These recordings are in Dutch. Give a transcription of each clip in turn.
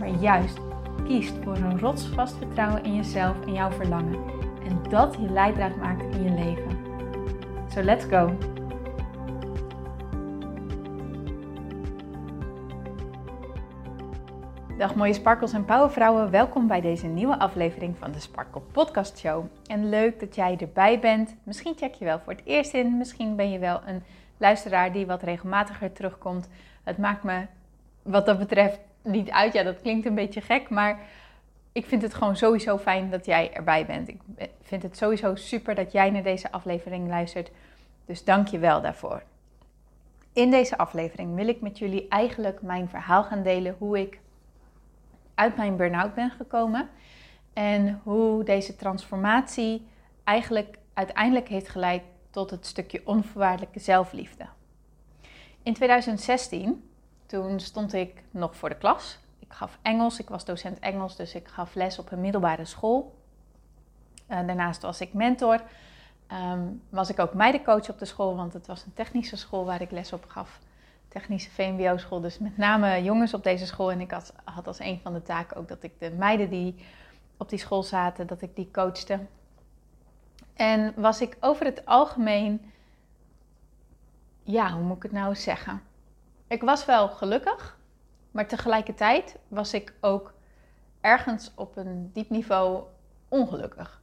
maar juist kiest voor een rotsvast vertrouwen in jezelf en jouw verlangen. En dat je leidraad maakt in je leven. So let's go! Dag mooie sparkels en powervrouwen, welkom bij deze nieuwe aflevering van de Sparkle Podcast Show. En leuk dat jij erbij bent. Misschien check je wel voor het eerst in, misschien ben je wel een luisteraar die wat regelmatiger terugkomt. Het maakt me wat dat betreft niet uit. Ja, dat klinkt een beetje gek, maar ik vind het gewoon sowieso fijn dat jij erbij bent. Ik vind het sowieso super dat jij naar deze aflevering luistert. Dus dank je wel daarvoor. In deze aflevering wil ik met jullie eigenlijk mijn verhaal gaan delen hoe ik uit mijn burn-out ben gekomen en hoe deze transformatie eigenlijk uiteindelijk heeft geleid tot het stukje onvoorwaardelijke zelfliefde. In 2016 toen stond ik nog voor de klas. Ik gaf Engels, ik was docent Engels, dus ik gaf les op een middelbare school. Uh, daarnaast was ik mentor. Um, was ik ook meidencoach op de school, want het was een technische school waar ik les op gaf. Technische VMBO-school, dus met name jongens op deze school. En ik had, had als een van de taken ook dat ik de meiden die op die school zaten, dat ik die coachte. En was ik over het algemeen, ja, hoe moet ik het nou zeggen? Ik was wel gelukkig, maar tegelijkertijd was ik ook ergens op een diep niveau ongelukkig.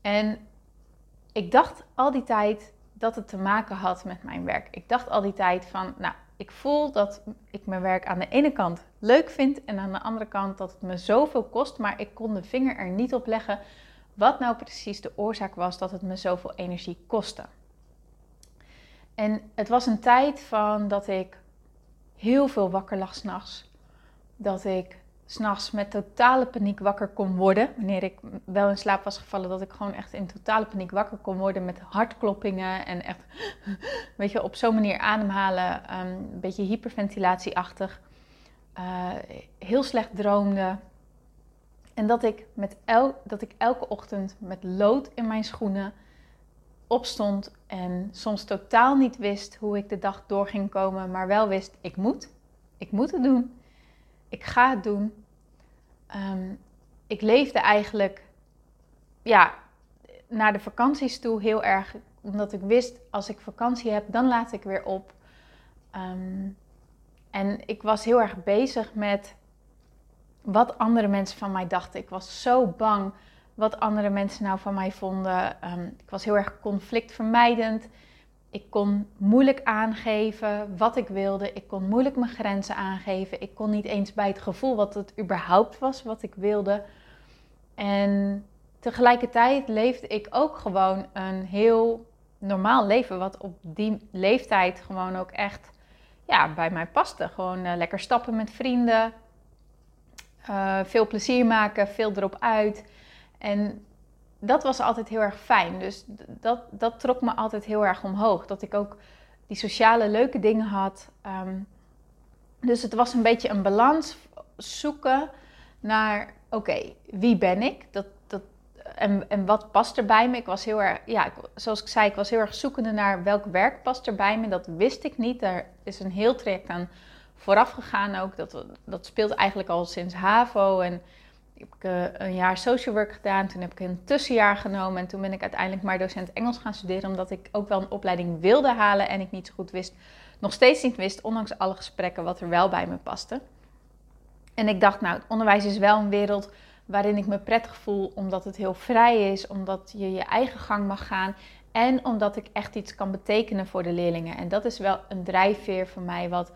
En ik dacht al die tijd dat het te maken had met mijn werk. Ik dacht al die tijd van, nou, ik voel dat ik mijn werk aan de ene kant leuk vind en aan de andere kant dat het me zoveel kost, maar ik kon de vinger er niet op leggen wat nou precies de oorzaak was dat het me zoveel energie kostte. En het was een tijd van dat ik heel veel wakker lag s'nachts. Dat ik s'nachts met totale paniek wakker kon worden. Wanneer ik wel in slaap was gevallen, dat ik gewoon echt in totale paniek wakker kon worden met hartkloppingen en echt, weet je, op zo'n manier ademhalen. Um, een beetje hyperventilatieachtig. Uh, heel slecht droomde. En dat ik, met el dat ik elke ochtend met lood in mijn schoenen opstond en soms totaal niet wist hoe ik de dag door ging komen, maar wel wist, ik moet. Ik moet het doen. Ik ga het doen. Ehm, ik leefde eigenlijk, ja, naar de vakanties toe heel erg, omdat ik wist, als ik vakantie heb, dan laat ik weer op. Um, en ik was heel erg bezig met wat andere mensen van mij dachten. Ik was zo bang wat andere mensen nou van mij vonden. Ehm, ik was heel erg conflictvermijdend. Ik kon moeilijk aangeven wat ik wilde. Ik kon moeilijk mijn grenzen aangeven. Ik kon niet eens bij het gevoel wat het überhaupt was wat ik wilde. En tegelijkertijd leefde ik ook gewoon een heel normaal leven, wat op die leeftijd gewoon ook echt ja, bij mij paste. Gewoon uh, lekker stappen met vrienden, uh, veel plezier maken, veel erop uit. En dat was altijd heel erg fijn. Dus dat, dat trok me altijd heel erg omhoog. Dat ik ook die sociale leuke dingen had. Um, dus het was een beetje een balans zoeken naar, oké, wie ben ik? Dat, dat, en, en wat past er bij me? Ik was heel erg, ja, zoals ik zei, ik was heel erg zoekende naar welk werk past er bij me. Dat wist ik niet. Daar is een heel traject aan vooraf gegaan ook. Dat, dat speelt eigenlijk al sinds HAVO en heb ik uh, een jaar social work gedaan. Toen heb ik een tussenjaar genomen. En toen ben ik uiteindelijk maar docent Engels gaan studeren. Omdat ik ook wel een opleiding wilde halen. En ik niet zo goed wist, nog steeds niet wist, ondanks alle gesprekken, wat er wel bij me paste. En ik dacht, nou, het onderwijs is wel een wereld waarin ik me prettig voel. Omdat het heel vrij is. Omdat je je eigen gang mag gaan. En omdat ik echt iets kan betekenen voor de leerlingen. En dat is wel een drijfveer voor mij wat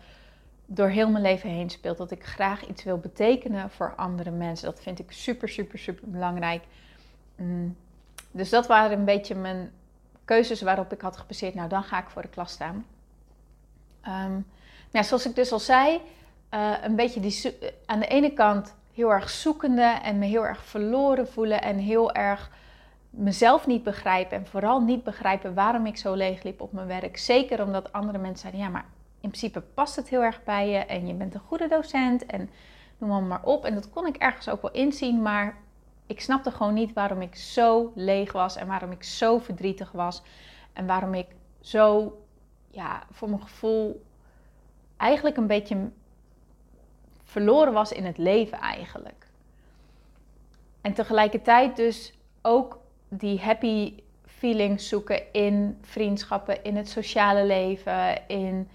door heel mijn leven heen speelt. Dat ik graag iets wil betekenen voor andere mensen. Dat vind ik super, super, super belangrijk. Mm. Dus dat waren een beetje mijn keuzes waarop ik had gebaseerd. Nou, dan ga ik voor de klas staan. Um, nou, zoals ik dus al zei, eh, een beetje die, aan de ene kant heel erg zoekende en me heel erg verloren voelen en heel erg mezelf niet begrijpen en vooral niet begrijpen waarom ik zo leeg liep op mijn werk. Zeker omdat andere mensen zeiden, ja, maar in principe past het heel erg bij je en je bent een goede docent en noem maar op. En dat kon ik ergens ook wel inzien, maar ik snapte gewoon niet waarom ik zo leeg was en waarom ik zo verdrietig was en waarom ik zo, ja, voor mijn gevoel eigenlijk een beetje verloren was in het leven eigenlijk. En tegelijkertijd dus ook die happy feelings zoeken in vriendschappen, in het sociale leven, in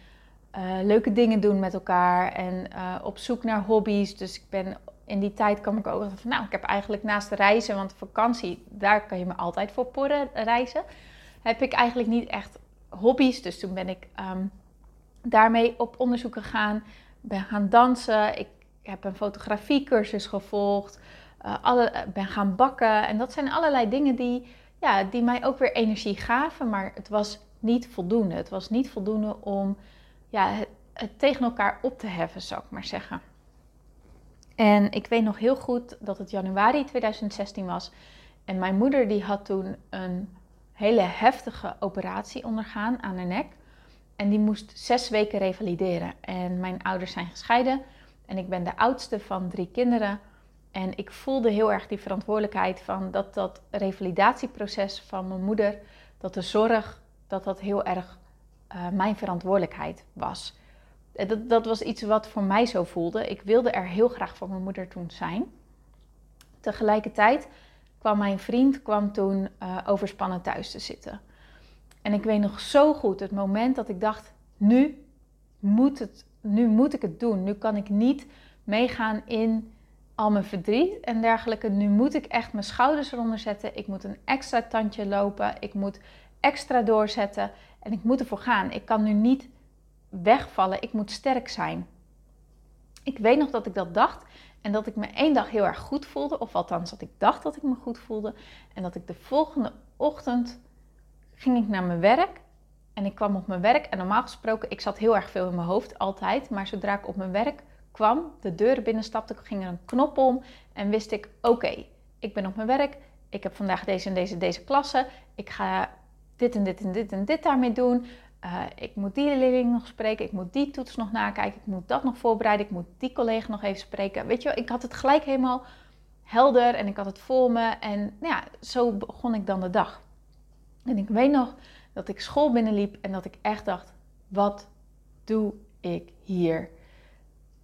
uh, leuke dingen doen met elkaar en uh, op zoek naar hobby's. Dus ik ben in die tijd kwam ik ook van, nou, ik heb eigenlijk naast reizen, want vakantie, daar kan je me altijd voor porren, reizen, heb ik eigenlijk niet echt hobby's. Dus toen ben ik um, daarmee op onderzoek gegaan, ben gaan dansen, ik heb een fotografiecursus gevolgd, uh, alle, ben gaan bakken. En dat zijn allerlei dingen die, ja, die mij ook weer energie gaven, maar het was niet voldoende. Het was niet voldoende om ja, het, het tegen elkaar op te heffen, zou ik maar zeggen. En ik weet nog heel goed dat het januari 2016 was. En mijn moeder die had toen een hele heftige operatie ondergaan aan haar nek. En die moest zes weken revalideren. En mijn ouders zijn gescheiden. En ik ben de oudste van drie kinderen. En ik voelde heel erg die verantwoordelijkheid van dat dat revalidatieproces van mijn moeder, dat de zorg, dat dat heel erg uh, mijn verantwoordelijkheid was. Eh, dat, dat was iets wat voor mij zo voelde. Ik wilde er heel graag voor mijn moeder toen zijn. Tegelijkertijd kwam mijn vriend kwam toen uh, overspannen thuis te zitten. En ik weet nog zo goed het moment dat ik dacht: nu moet, het, nu moet ik het doen. Nu kan ik niet meegaan in al mijn verdriet en dergelijke. Nu moet ik echt mijn schouders eronder zetten. Ik moet een extra tandje lopen. Ik moet extra doorzetten. En ik moet ervoor gaan. Ik kan nu niet wegvallen. Ik moet sterk zijn. Ik weet nog dat ik dat dacht. En dat ik me één dag heel erg goed voelde. Of althans, dat ik dacht dat ik me goed voelde. En dat ik de volgende ochtend ging ik naar mijn werk. En ik kwam op mijn werk. En normaal gesproken, ik zat heel erg veel in mijn hoofd, altijd. Maar zodra ik op mijn werk kwam, de deur binnenstapte, ging er een knop om. En wist ik, oké, ik ben op mijn werk. Ik heb vandaag deze en deze, deze klasse. Ik ga dit en dit en dit en dit daarmee doen. Uh, ik moet die leerling nog spreken, ik moet die toets nog nakijken, ik moet dat nog voorbereiden, ik moet die collega nog even spreken. Weet je, ik had het gelijk helemaal helder en ik had het voor me. En nou ja, zo begon ik dan de dag. En ik weet nog dat ik school binnenliep en dat ik echt dacht: wat doe ik hier?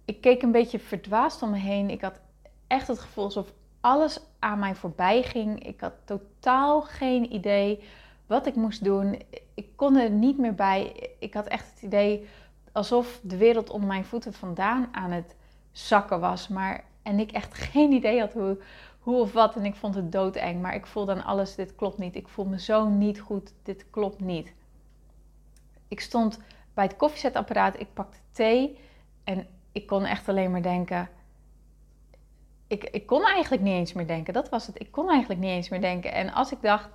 Ik keek een beetje verdwaasd om me heen. Ik had echt het gevoel alsof alles aan mij voorbij ging. Ik had totaal geen idee wat ik moest doen. Ik kon er niet meer bij. Ik had echt het idee alsof de wereld onder mijn voeten vandaan aan het zakken was. Maar, en ik echt geen idee had hoe, hoe of wat. En ik vond het doodeng. Maar ik voelde aan alles, dit klopt niet. Ik voel me zo niet goed, dit klopt niet. Ik stond bij het koffiezetapparaat, ik pakte thee. En ik kon echt alleen maar denken... Ik, ik kon eigenlijk niet eens meer denken. Dat was het. Ik kon eigenlijk niet eens meer denken. En als ik dacht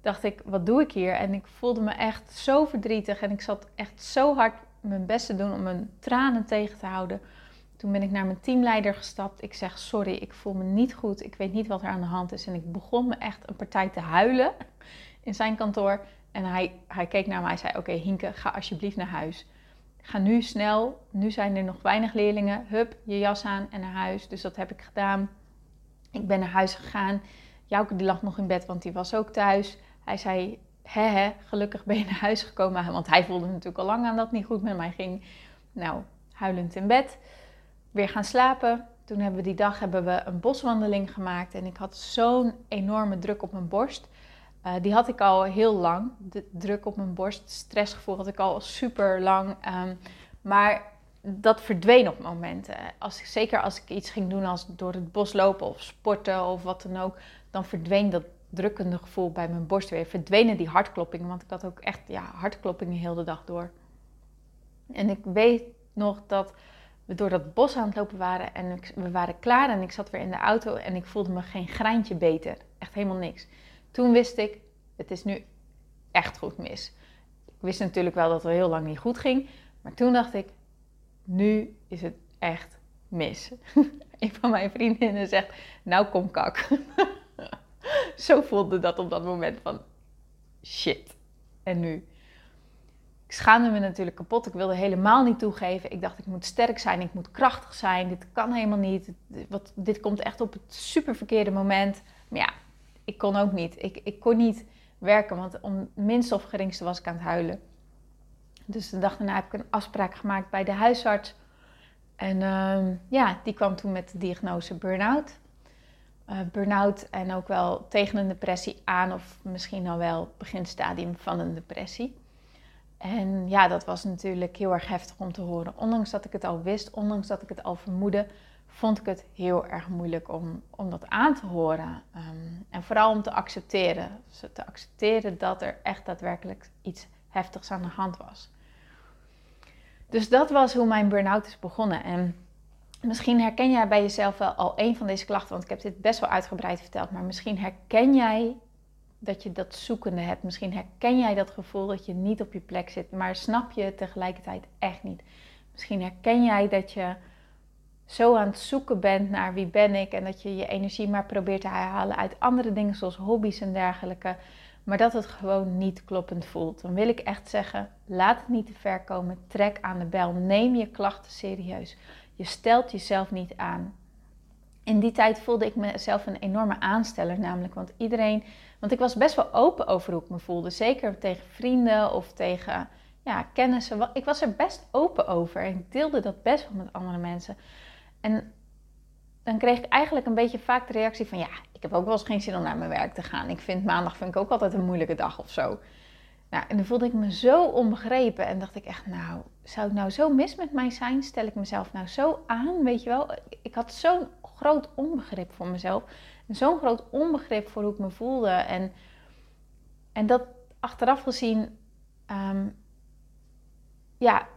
dacht ik, wat doe ik hier? En ik voelde me echt zo verdrietig en ik zat echt zo hard mijn best te doen om mijn tranen tegen te houden. Toen ben ik naar mijn teamleider gestapt. Ik zeg, sorry, ik voel me niet goed. Ik weet niet wat er aan de hand is. En ik begon me echt een partij te huilen in zijn kantoor. En hij, hij keek naar mij en zei, oké Hinke, ga alsjeblieft naar huis. Ga nu snel. Nu zijn er nog weinig leerlingen. Hup, je jas aan en naar huis. Dus dat heb ik gedaan. Ik ben naar huis gegaan. Jouke die lag nog in bed, want die was ook thuis. Hij zei, hè, hè, gelukkig ben je naar huis gekomen. Want hij voelde natuurlijk al lang aan dat niet goed met mij ging. Nou, huilend in bed. Weer gaan slapen. Toen hebben we die dag hebben we een boswandeling gemaakt. En ik had zo'n enorme druk op mijn borst. Uh, die had ik al heel lang. De druk op mijn borst, stressgevoel had ik al super lang. Um, maar dat verdween op momenten. Als zeker als ik iets ging doen als door het bos lopen of sporten of wat dan ook, dan verdween dat drukkende gevoel bij mijn borst weer. Verdwenen die hartkloppingen, want ik had ook echt ja, hartkloppingen heel de dag door. En ik weet nog dat we door dat bos aan het lopen waren en we waren klaar en ik zat weer in de auto en ik voelde me geen greintje beter. Echt helemaal niks. Toen wist ik, het is nu echt goed mis. Ik wist natuurlijk wel dat het heel lang niet goed ging, maar toen dacht ik, nu is het echt mis. een van mijn vriendinnen zegt, nou kom kak. Zo voelde dat op dat moment van, shit. En nu? Ik schaamde me natuurlijk kapot. Ik wilde helemaal niet toegeven. Ik dacht, ik moet sterk zijn, ik moet krachtig zijn. Dit kan helemaal niet. Wat, dit komt echt op het super verkeerde moment. Maar ja, ik kon ook niet. Ik, ik kon niet werken, want om minst of geringste was ik aan het huilen. Dus de dag daarna heb ik een afspraak gemaakt bij de huisarts. En uh, ja, die kwam toen met de diagnose burn-out. Uh, burn-out en ook wel tegen een depressie aan, of misschien al wel beginstadium van een depressie. En ja, dat was natuurlijk heel erg heftig om te horen. Ondanks dat ik het al wist, ondanks dat ik het al vermoedde, vond ik het heel erg moeilijk om, om dat aan te horen. Um, en vooral om te accepteren. Dus te accepteren dat er echt daadwerkelijk iets heftigs aan de hand was. Dus dat was hoe mijn burn-out is begonnen. En misschien herken jij bij jezelf wel al een van deze klachten, want ik heb dit best wel uitgebreid verteld. Maar misschien herken jij dat je dat zoekende hebt. Misschien herken jij dat gevoel dat je niet op je plek zit, maar snap je het tegelijkertijd echt niet. Misschien herken jij dat je zo aan het zoeken bent naar wie ben ik en dat je je energie maar probeert te herhalen uit andere dingen zoals hobby's en dergelijke, maar dat het gewoon niet kloppend voelt. Dan wil ik echt zeggen, laat het niet te ver komen, trek aan de bel, neem je klachten serieus. Je stelt jezelf niet aan. In die tijd voelde ik mezelf een enorme aansteller, namelijk, want iedereen, want ik was best wel open over hoe ik me voelde, zeker tegen vrienden of tegen ja, kennissen. Ik was er best open over en ik deelde dat best wel met andere mensen. En dan kreeg ik eigenlijk een beetje vaak de reactie van ja, ik heb ook wel eens geen zin om naar mijn werk te gaan. Ik vind maandag vind ik ook altijd een moeilijke dag of zo. Nou, en dan voelde ik me zo onbegrepen en dacht ik echt, nou, zou het nou zo mis met mij zijn? Stel ik mezelf nou zo aan, weet je wel? Ik had zo'n groot onbegrip voor mezelf. Zo'n groot onbegrip voor hoe ik me voelde. En, en dat achteraf gezien, um, ja,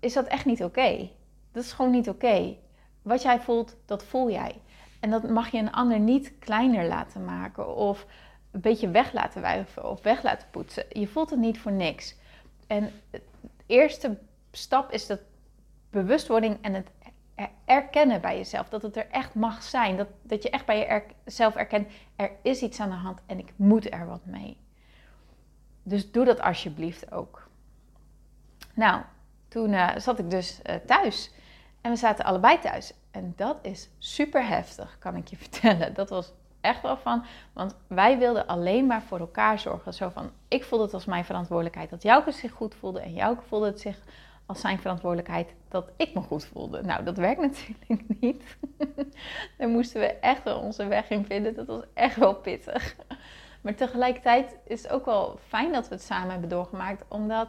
is dat echt niet oké. Dat is gewoon niet oké. Wat jij voelt, dat voel jij. En dat mag je een ander niet kleiner laten maken of een beetje weg laten wuiven of weg laten poetsen. Je voelt het niet voor niks. En de eerste stap is dat bewustwording en het erkennen bij jezelf. Dat het er echt mag zijn. Dat, dat je echt bij jezelf erkent, er is iets aan de hand en ik moet er wat mee. Dus doe dat alsjeblieft ook. Nou, toen uh, zat ik dus uh, thuis. En we zaten allebei thuis. En dat is super heftig, kan ik je vertellen. Dat was echt wel van, want wij wilden alleen maar voor elkaar zorgen. Zo van, ik voelde het als mijn verantwoordelijkheid dat Jouke zich goed voelde. En Jouke voelde het zich als zijn verantwoordelijkheid dat ik me goed voelde. Nou, dat werkt natuurlijk niet. Daar moesten we echt wel onze weg in vinden. Dat was echt wel pittig. Maar tegelijkertijd is het ook wel fijn dat we het samen hebben doorgemaakt, omdat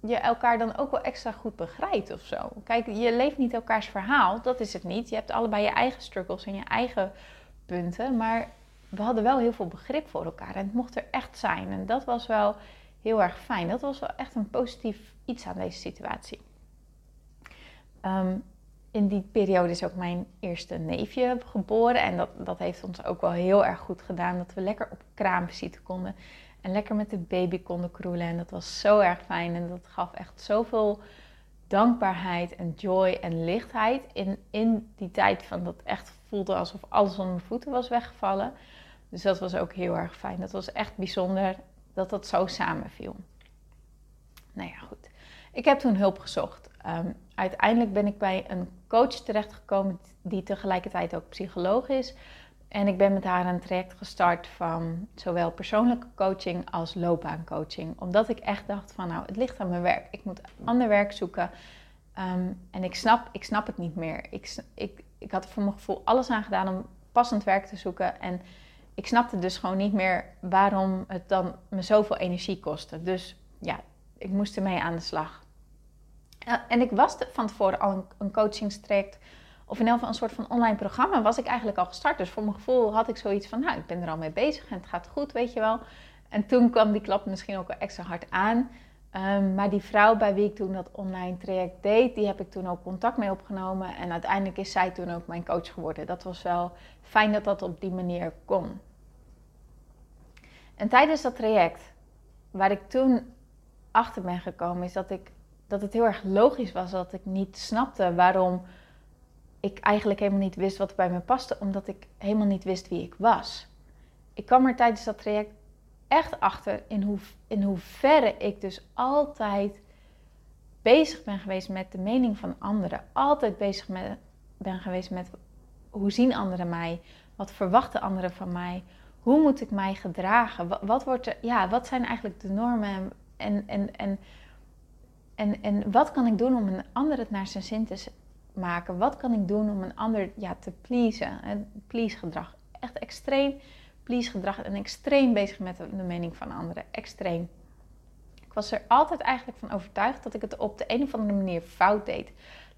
je elkaar dan ook wel extra goed begrijpt of zo. Kijk, je leeft niet elkaars verhaal, dat is het niet. Je hebt allebei je eigen struggles en je eigen maar we hadden wel heel veel begrip voor elkaar en het mocht er echt zijn. En dat was wel heel erg fijn. Dat was wel echt een positief iets aan deze situatie. Ehm, in die periode is ook mijn eerste neefje geboren. En dat, dat heeft ons ook wel heel erg goed gedaan. Dat we lekker op kraamvisite konden. En lekker met de baby konden kroelen. En dat was zo erg fijn. En dat gaf echt zoveel dankbaarheid en joy en lichtheid. In, in die tijd van dat echt voelde alsof alles onder mijn voeten was weggevallen. Dus dat was ook heel erg fijn. Dat was echt bijzonder dat dat zo samenviel. Nou ja, goed. Ik heb toen hulp gezocht. Um, uiteindelijk ben ik bij een coach terechtgekomen die tegelijkertijd ook psycholoog is. En ik ben met haar een traject gestart van zowel persoonlijke coaching als loopbaancoaching. Omdat ik echt dacht van nou, het ligt aan mijn werk. Ik moet ander werk zoeken. Um, en ik snap, ik snap het niet meer. Ik, ik, ik had er voor mijn gevoel alles aan gedaan om passend werk te zoeken. En ik snapte dus gewoon niet meer waarom het dan me zoveel energie kostte. Dus ja, ik moest ermee aan de slag. En ik was van tevoren al een, coachingstraject, of in ieder geval een soort van online programma, was ik eigenlijk al gestart. Dus voor mijn gevoel had ik zoiets van, nou, ik ben er al mee bezig en het gaat goed, weet je wel. En toen kwam die klap misschien ook wel extra hard aan. Um, maar die vrouw bij wie ik toen dat online traject deed, die heb ik toen ook contact mee opgenomen. En uiteindelijk is zij toen ook mijn coach geworden. Dat was wel fijn dat dat op die manier kon. En tijdens dat traject, waar ik toen achter ben gekomen, is dat, ik, dat het heel erg logisch was dat ik niet snapte waarom ik eigenlijk helemaal niet wist wat bij me paste, omdat ik helemaal niet wist wie ik was. Ik kwam er tijdens dat traject echt achter in, hoe, in hoeverre ik dus altijd bezig ben geweest met de mening van anderen. Altijd bezig met, ben geweest met hoe zien anderen mij? Wat verwachten anderen van mij? Hoe moet ik mij gedragen? Wat, wordt er, ja, wat zijn eigenlijk de normen? En, en, en, en, en wat kan ik doen om een ander het naar zijn zin te maken? Wat kan ik doen om een ander ja, te pleasen? Please gedrag. Echt extreem please gedrag en extreem bezig met de, mening van anderen. Extreem. Ik was er altijd eigenlijk van overtuigd dat ik het op de een of andere manier fout deed.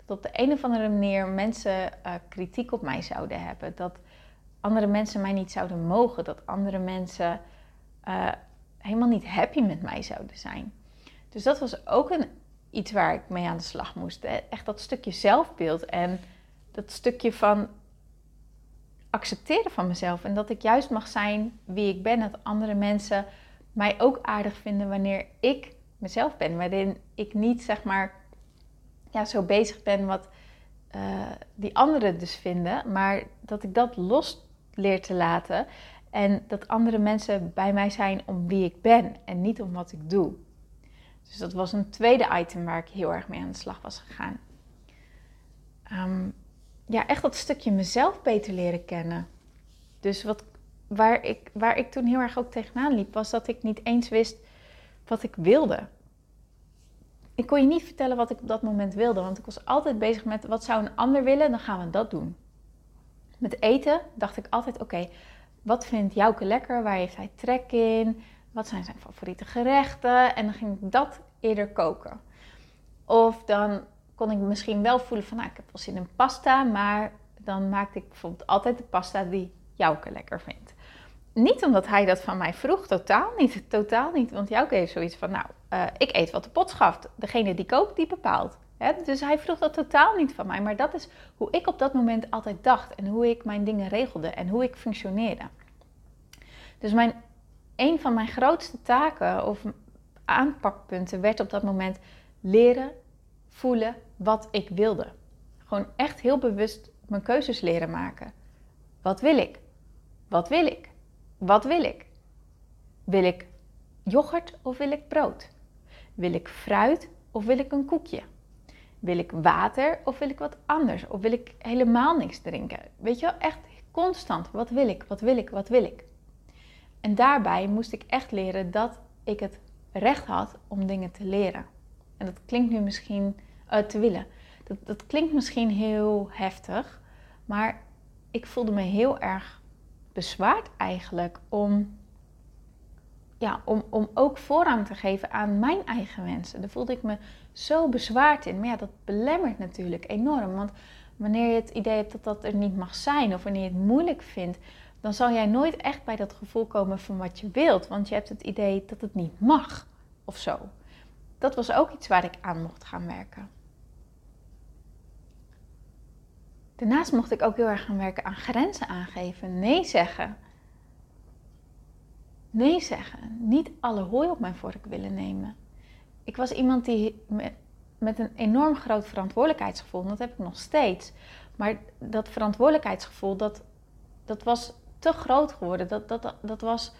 Dat op de een of andere manier mensen eh, kritiek op mij zouden hebben. Dat andere mensen mij niet zouden mogen. Dat andere mensen uh, helemaal niet happy met mij zouden zijn. Dus dat was ook een, iets waar ik mee aan de slag moest. Echt dat stukje zelfbeeld en dat stukje van accepteren van mezelf. En dat ik juist mag zijn wie ik ben. Dat andere mensen mij ook aardig vinden wanneer ik mezelf ben. Waarin ik niet zeg maar ja, zo bezig ben wat uh, die anderen dus vinden. Maar dat ik dat los leer te laten. En dat andere mensen bij mij zijn om wie ik ben en niet om wat ik doe. Dus dat was een tweede item waar ik heel erg mee aan de slag was gegaan. Um, ja, echt dat stukje mezelf beter leren kennen. Dus wat, waar, ik, waar ik toen heel erg ook tegenaan liep, was dat ik niet eens wist wat ik wilde. Ik kon je niet vertellen wat ik op dat moment wilde, want ik was altijd bezig met wat zou een ander willen, dan gaan we dat doen. Met eten dacht ik altijd: oké, wat vindt Jouke lekker? Waar heeft hij trek in? Wat zijn zijn favoriete gerechten? En dan ging ik dat eerder koken. Of dan kon ik misschien wel voelen van, nou, ik heb wel zin in pasta, maar dan maakte ik bijvoorbeeld altijd de pasta die Jouke lekker vindt. Niet omdat hij dat van mij vroeg, totaal niet, totaal niet. Want Jouke heeft zoiets van, nou, uh, ik eet wat de pot schaft. Degene die koopt, die bepaalt. Dus hij vroeg dat totaal niet van mij. Maar dat is hoe ik op dat moment altijd dacht. En hoe ik mijn dingen regelde. En hoe ik functioneerde. Dus mijn, een van mijn grootste taken of aanpakpunten werd op dat moment leren voelen wat ik wilde. Gewoon echt heel bewust mijn keuzes leren maken. Wat wil ik? Wat wil ik? Wat wil ik? Wil ik yoghurt of wil ik brood? Wil ik fruit of wil ik een koekje? Wil ik water of wil ik wat anders? Of wil ik helemaal niks drinken? Weet je wel, echt constant. Wat wil ik? Wat wil ik? Wat wil ik? En daarbij moest ik echt leren dat ik het recht had om dingen te leren. En dat klinkt nu misschien uh, te willen. Dat, dat klinkt misschien heel heftig, maar ik voelde me heel erg bezwaard eigenlijk om, ja, om, om ook voorrang te geven aan mijn eigen wensen. Daar voelde ik me zo bezwaard in. Maar ja, dat belemmert natuurlijk enorm. Want wanneer je het idee hebt dat dat er niet mag zijn, of wanneer je het moeilijk vindt, dan zal jij nooit echt bij dat gevoel komen van wat je wilt. Want je hebt het idee dat het niet mag of zo. Dat was ook iets waar ik aan mocht gaan werken. Daarnaast mocht ik ook heel erg gaan werken aan grenzen aangeven, nee zeggen. Nee zeggen, niet alle hooi op mijn vork willen nemen. Ik was iemand die met een enorm groot verantwoordelijkheidsgevoel, en dat heb ik nog steeds. Maar dat verantwoordelijkheidsgevoel, dat, dat was te groot geworden. Dat, dat, dat was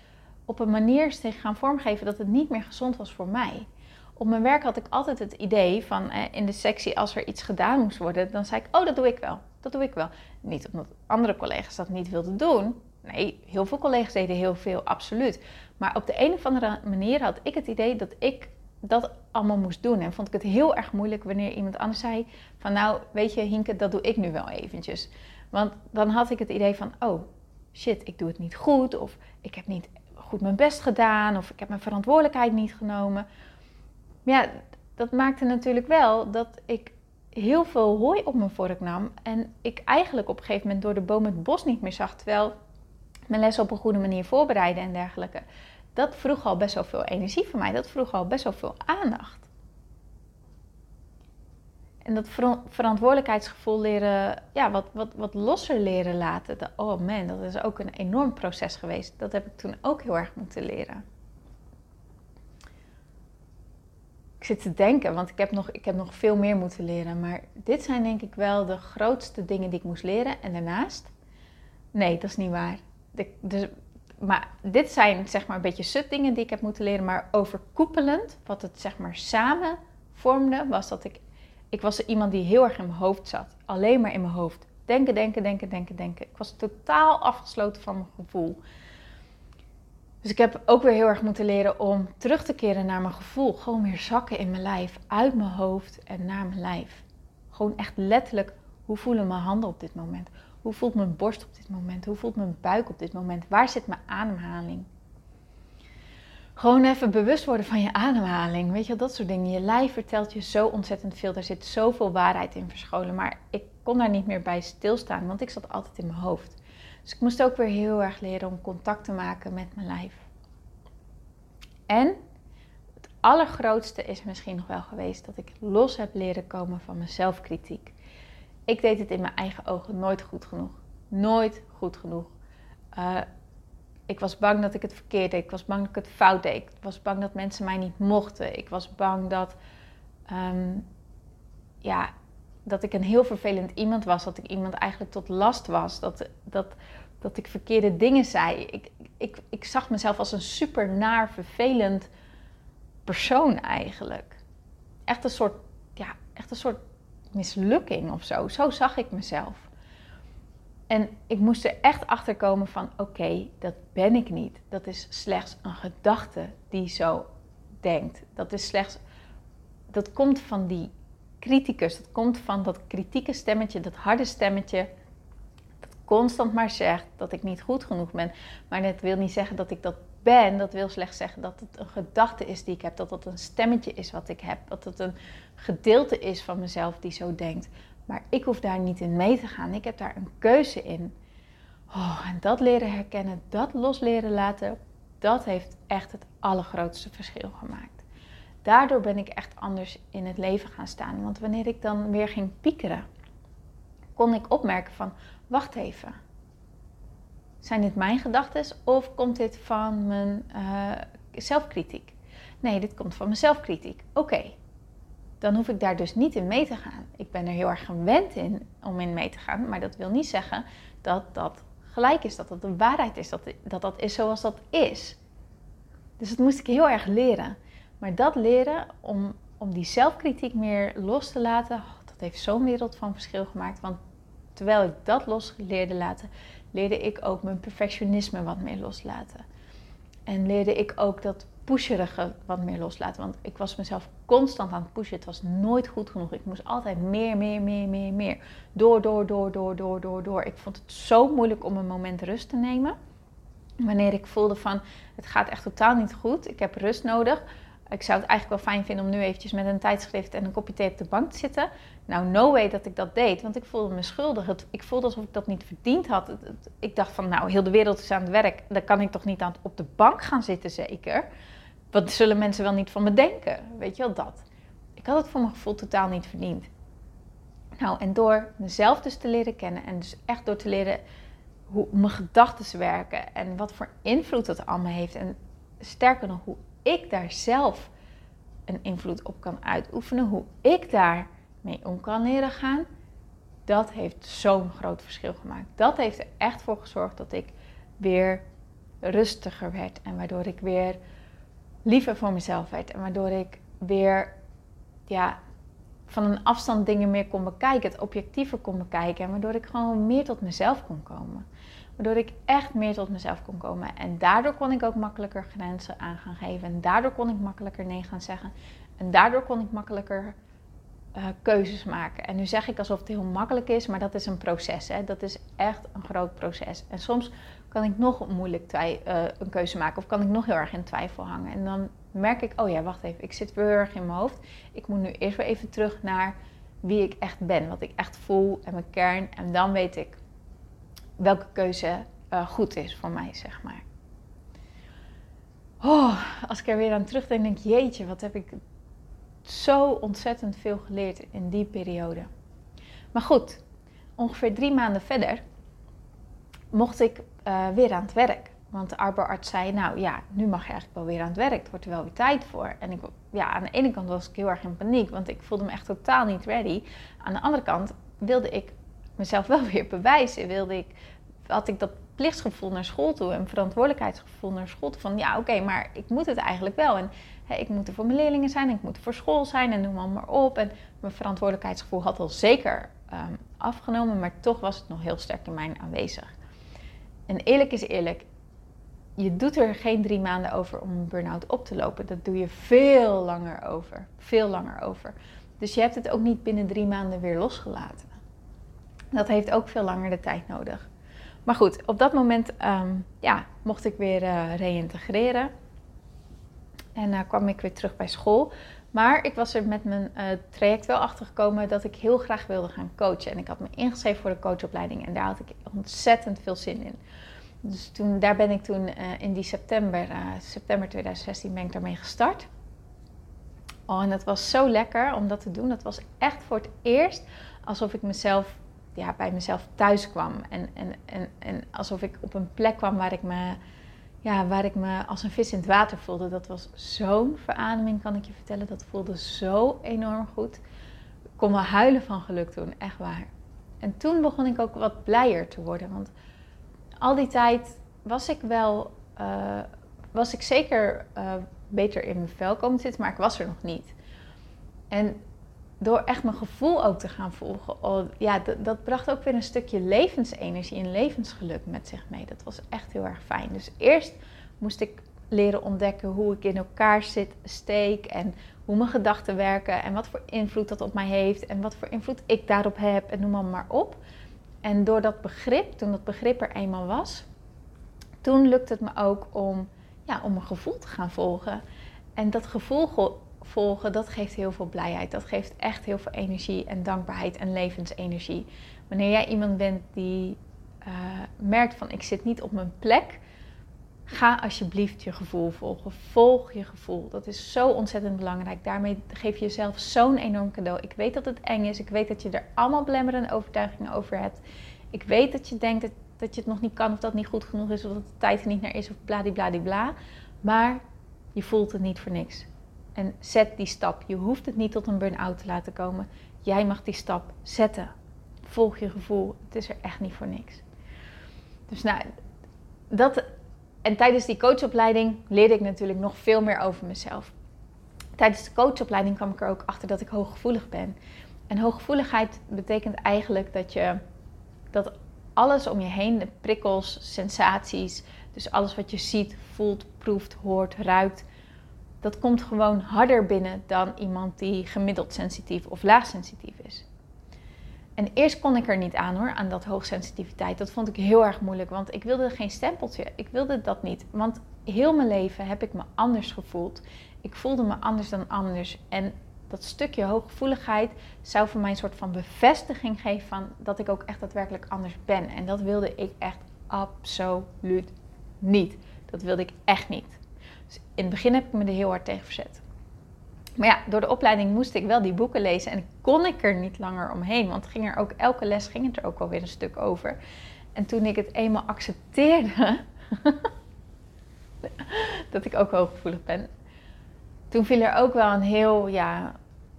op een manier zich gaan vormgeven dat het niet meer gezond was voor mij. Op mijn werk had ik altijd het idee van eh, in de sectie als er iets gedaan moest worden, dan zei ik, oh dat doe ik wel. Dat doe ik wel. Niet omdat andere collega's dat niet wilden doen. Nee, heel veel collega's deden heel veel, absoluut. Maar op de een of andere manier had ik het idee dat ik dat allemaal moest doen. En vond ik het heel erg moeilijk wanneer iemand anders zei van nou, weet je Hinke, dat doe ik nu wel eventjes. Want dan had ik het idee van, oh shit, ik doe het niet goed. Of ik heb niet goed mijn best gedaan. Of ik heb mijn verantwoordelijkheid niet genomen. Maar ja, dat maakte natuurlijk wel dat ik heel veel hooi op mijn vork nam. En ik eigenlijk op een gegeven moment door de boom het bos niet meer zag. Terwijl mijn les op een goede manier voorbereiden en dergelijke. Dat vroeg al best wel veel energie van mij. Dat vroeg al best wel veel aandacht. En dat verantwoordelijkheidsgevoel leren, ja, wat, wat, wat losser leren laten. oh man, dat is ook een enorm proces geweest. Dat heb ik toen ook heel erg moeten leren. Ik zit te denken, want ik heb, nog, ik heb nog veel meer moeten leren. Maar dit zijn denk ik wel de grootste dingen die ik moest leren. En daarnaast, nee, dat is niet waar. De, de, maar dit zijn zeg maar een beetje sut dingen die ik heb moeten leren. Maar overkoepelend, wat het zeg maar samen vormde, was dat ik... Ik was iemand die heel erg in mijn hoofd zat. Alleen maar in mijn hoofd. Denken, denken, denken, denken, denken. Ik was totaal afgesloten van mijn gevoel. Dus ik heb ook weer heel erg moeten leren om terug te keren naar mijn gevoel. Gewoon weer zakken in mijn lijf. Uit mijn hoofd en naar mijn lijf. Gewoon echt letterlijk, hoe voelen mijn handen op dit moment? Hoe voelt mijn borst op dit moment? Hoe voelt mijn buik op dit moment? Waar zit mijn ademhaling? Gewoon even bewust worden van je ademhaling. Weet je, dat soort dingen. Je lijf vertelt je zo ontzettend veel. Daar zit zoveel waarheid in verscholen. Maar ik kon daar niet meer bij stilstaan, want ik zat altijd in mijn hoofd. Dus ik moest ook weer heel erg leren om contact te maken met mijn lijf. En het allergrootste is misschien nog wel geweest dat ik los heb leren komen van mijn zelfkritiek. Ik deed het in mijn eigen ogen nooit goed genoeg. Nooit goed genoeg. Uh, ik was bang dat ik het verkeerd deed. Ik was bang dat ik het fout deed. Ik was bang dat mensen mij niet mochten. Ik was bang dat, um, ja, dat ik een heel vervelend iemand was. Dat ik iemand eigenlijk tot last was. Dat, dat, dat ik verkeerde dingen zei. Ik, ik, ik zag mezelf als een super naar, vervelend persoon eigenlijk. Echt een soort, ja, echt een soort mislukking of zo. Zo zag ik mezelf. En ik moest er echt achter komen van oké, dat ben ik niet. Dat is slechts een gedachte die zo denkt. Dat is slechts. Dat komt van die criticus. Dat komt van dat kritieke stemmetje, dat harde stemmetje. Dat constant maar zegt dat ik niet goed genoeg ben. Maar dat wil niet zeggen dat ik dat ben. Dat wil slechts zeggen dat het een gedachte is die ik heb. Dat het een stemmetje is wat ik heb. Dat het een gedeelte is van mezelf die zo denkt. Maar ik hoef daar niet in mee te gaan. Ik heb daar een keuze in. Oh, en dat leren herkennen, dat los leren laten, dat heeft echt het allergrootste verschil gemaakt. Daardoor ben ik echt anders in het leven gaan staan. Want wanneer ik dan weer ging piekeren, kon ik opmerken van, wacht even. Zijn dit mijn gedachten of komt dit van mijn uh, zelfkritiek? Nee, dit komt van mijn zelfkritiek. Oké, dan hoef ik daar dus niet in mee te gaan. Ik ben er heel erg gewend in om in mee te gaan, maar dat wil niet zeggen dat dat gelijk is, dat dat de waarheid is, dat dat, dat is zoals dat is. Dus dat moest ik heel erg leren. Maar dat leren om, om die zelfkritiek meer los te laten, oh, dat heeft zo'n wereld van verschil gemaakt. Want terwijl ik dat los leerde laten, leerde ik ook mijn perfectionisme wat meer loslaten. En leerde ik ook dat pusherige wat meer loslaten. Want ik was mezelf constant aan het pushen. Het was nooit goed genoeg. Ik moest altijd meer, meer, meer, meer, meer. Door, door, door, door, door, door, door. Ik vond het zo moeilijk om een moment rust te nemen. Wanneer ik voelde van het gaat echt totaal niet goed. Ik heb rust nodig. Ik zou het eigenlijk wel fijn vinden om nu eventjes met een tijdschrift en een kopje thee op de bank te zitten. Nou, no way dat ik dat deed, want ik voelde me schuldig. ik voelde alsof ik dat niet verdiend had. ik dacht van, nou, heel de wereld is aan het werk. Dan kan ik toch niet aan, op de bank gaan zitten, zeker wat zullen mensen wel niet van me denken? Weet je wel dat? Ik had het voor mijn gevoel totaal niet verdiend. Nou, en door mezelf dus te leren kennen en dus echt door te leren hoe mijn gedachten werken en wat voor invloed dat allemaal heeft. En sterker nog, hoe ik daar zelf een invloed op kan uitoefenen, hoe ik daar mee om kan leren gaan, dat heeft zo'n groot verschil gemaakt. Dat heeft er echt voor gezorgd dat ik weer rustiger werd en waardoor ik weer liever voor mezelf werd. En waardoor ik weer ja, van een afstand dingen meer kon bekijken, het objectiever kon bekijken. En waardoor ik gewoon meer tot mezelf kon komen. Waardoor ik echt meer tot mezelf kon komen. En daardoor kon ik ook makkelijker grenzen aan gaan geven. En daardoor kon ik makkelijker nee gaan zeggen. En daardoor kon ik makkelijker uh, keuzes maken. En nu zeg ik alsof het heel makkelijk is, maar dat is een proces. Hè? Dat is echt een groot proces. En soms kan ik nog moeilijk uh, een keuze maken of kan ik nog heel erg in twijfel hangen. En dan merk ik, oh ja, wacht even, ik zit weer heel erg in mijn hoofd. Ik moet nu eerst weer even terug naar wie ik echt ben, wat ik echt voel en mijn kern. En dan weet ik welke keuze uh, goed is voor mij, zeg maar. Oh, als ik er weer aan terugdenk, denk jeetje, wat heb ik zo ontzettend veel geleerd in die periode. Maar goed, ongeveer drie maanden verder mocht ik uh, weer aan het werk. Want de arbeidsarts zei, nou ja, nu mag je eigenlijk wel weer aan het werk. Het wordt er wel weer tijd voor. En ik, ja, aan de ene kant was ik heel erg in paniek, want ik voelde me echt totaal niet ready. Aan de andere kant wilde ik mezelf wel weer bewijzen. Wilde ik, had ik dat plichtsgevoel naar school toe en verantwoordelijkheidsgevoel naar school toe. Van ja, oké, maar ik moet het eigenlijk wel. En hè, ik moet er voor mijn leerlingen zijn, ik moet er voor school zijn en noem maar, maar op. En mijn verantwoordelijkheidsgevoel had al zeker um, afgenomen, maar toch was het nog heel sterk in mij aanwezig. En eerlijk is eerlijk, je doet er geen drie maanden over om een burn-out op te lopen. Dat doe je veel langer over. Veel langer over. Dus je hebt het ook niet binnen drie maanden weer losgelaten. Dat heeft ook veel langer de tijd nodig. Maar goed, op dat moment ehm, ja, mocht ik weer uh, reïntegreren. En uh, kwam ik weer terug bij school. Maar ik was er met mijn uh, traject wel achter gekomen dat ik heel graag wilde gaan coachen. En ik had me ingeschreven voor de coachopleiding en daar had ik ontzettend veel zin in. Dus toen, daar ben ik toen in die september, september 2016, ben ik daarmee gestart. Oh, en dat was zo lekker om dat te doen. Dat was echt voor het eerst alsof ik mezelf ja, bij mezelf thuis kwam. En, en, en, en alsof ik op een plek kwam waar ik, me, ja, waar ik me als een vis in het water voelde. Dat was zo'n verademing, kan ik je vertellen. Dat voelde zo enorm goed. Ik kon wel huilen van geluk toen, echt waar. En toen begon ik ook wat blijer te worden. Want al die tijd was ik wel, uh, was ik zeker uh, beter in mijn vel komen zitten, maar ik was er nog niet. En door echt mijn gevoel ook te gaan volgen, oh, ja, dat, bracht ook weer een stukje levensenergie en levensgeluk met zich mee. Dat was echt heel erg fijn. Dus eerst moest ik leren ontdekken hoe ik in elkaar zit, steek en hoe mijn gedachten werken en wat voor invloed dat op mij heeft en wat voor invloed ik daarop heb en noem maar, maar op. En door dat begrip, toen dat begrip er eenmaal was, toen lukte het me ook om, ja, om mijn gevoel te gaan volgen. En dat gevoel volgen, dat geeft heel veel blijheid. Dat geeft echt heel veel energie en dankbaarheid en levensenergie. Wanneer jij iemand bent die uh, merkt van ik zit niet op mijn plek, ga alsjeblieft je gevoel volgen. Volg je gevoel. Dat is zo ontzettend belangrijk. Daarmee geef je jezelf zo'n enorm cadeau. Ik weet dat het eng is. Ik weet dat je er allemaal belemmerende overtuigingen over hebt. Ik weet dat je denkt dat, dat je het nog niet kan of dat niet goed genoeg is of dat de tijd er niet naar is of bladibladibla. Maar je voelt het niet voor niks. En zet die stap. Je hoeft het niet tot een burn-out te laten komen. Jij mag die stap zetten. Volg je gevoel. Het is er echt niet voor niks. Dus nou, dat. En tijdens die coachopleiding leerde ik natuurlijk nog veel meer over mezelf. Tijdens de coachopleiding kwam ik er ook achter dat ik hooggevoelig ben. En hooggevoeligheid betekent eigenlijk dat je dat alles om je heen, de prikkels, sensaties, dus alles wat je ziet, voelt, proeft, hoort, ruikt, dat komt gewoon harder binnen dan iemand die gemiddeld sensitief of laagsensitief is. En eerst kon ik er niet aan hoor, aan dat hoogsensitiviteit. Dat vond ik heel erg moeilijk, want ik wilde geen stempeltje. Ik wilde dat niet, want heel mijn leven heb ik me anders gevoeld. Ik voelde me anders dan anders. En dat stukje hooggevoeligheid zou voor mij een soort van bevestiging geven van dat ik ook echt daadwerkelijk anders ben. En dat wilde ik echt absoluut niet. Dat wilde ik echt niet. Dus in het begin heb ik me er heel hard tegen verzet. Maar ja, door de opleiding moest ik wel die boeken lezen en kon ik er niet langer omheen. Want ging er ook, elke les ging het er ook wel weer een stuk over. En toen ik het eenmaal accepteerde dat ik ook hooggevoelig ben, toen viel er ook wel een heel, ja,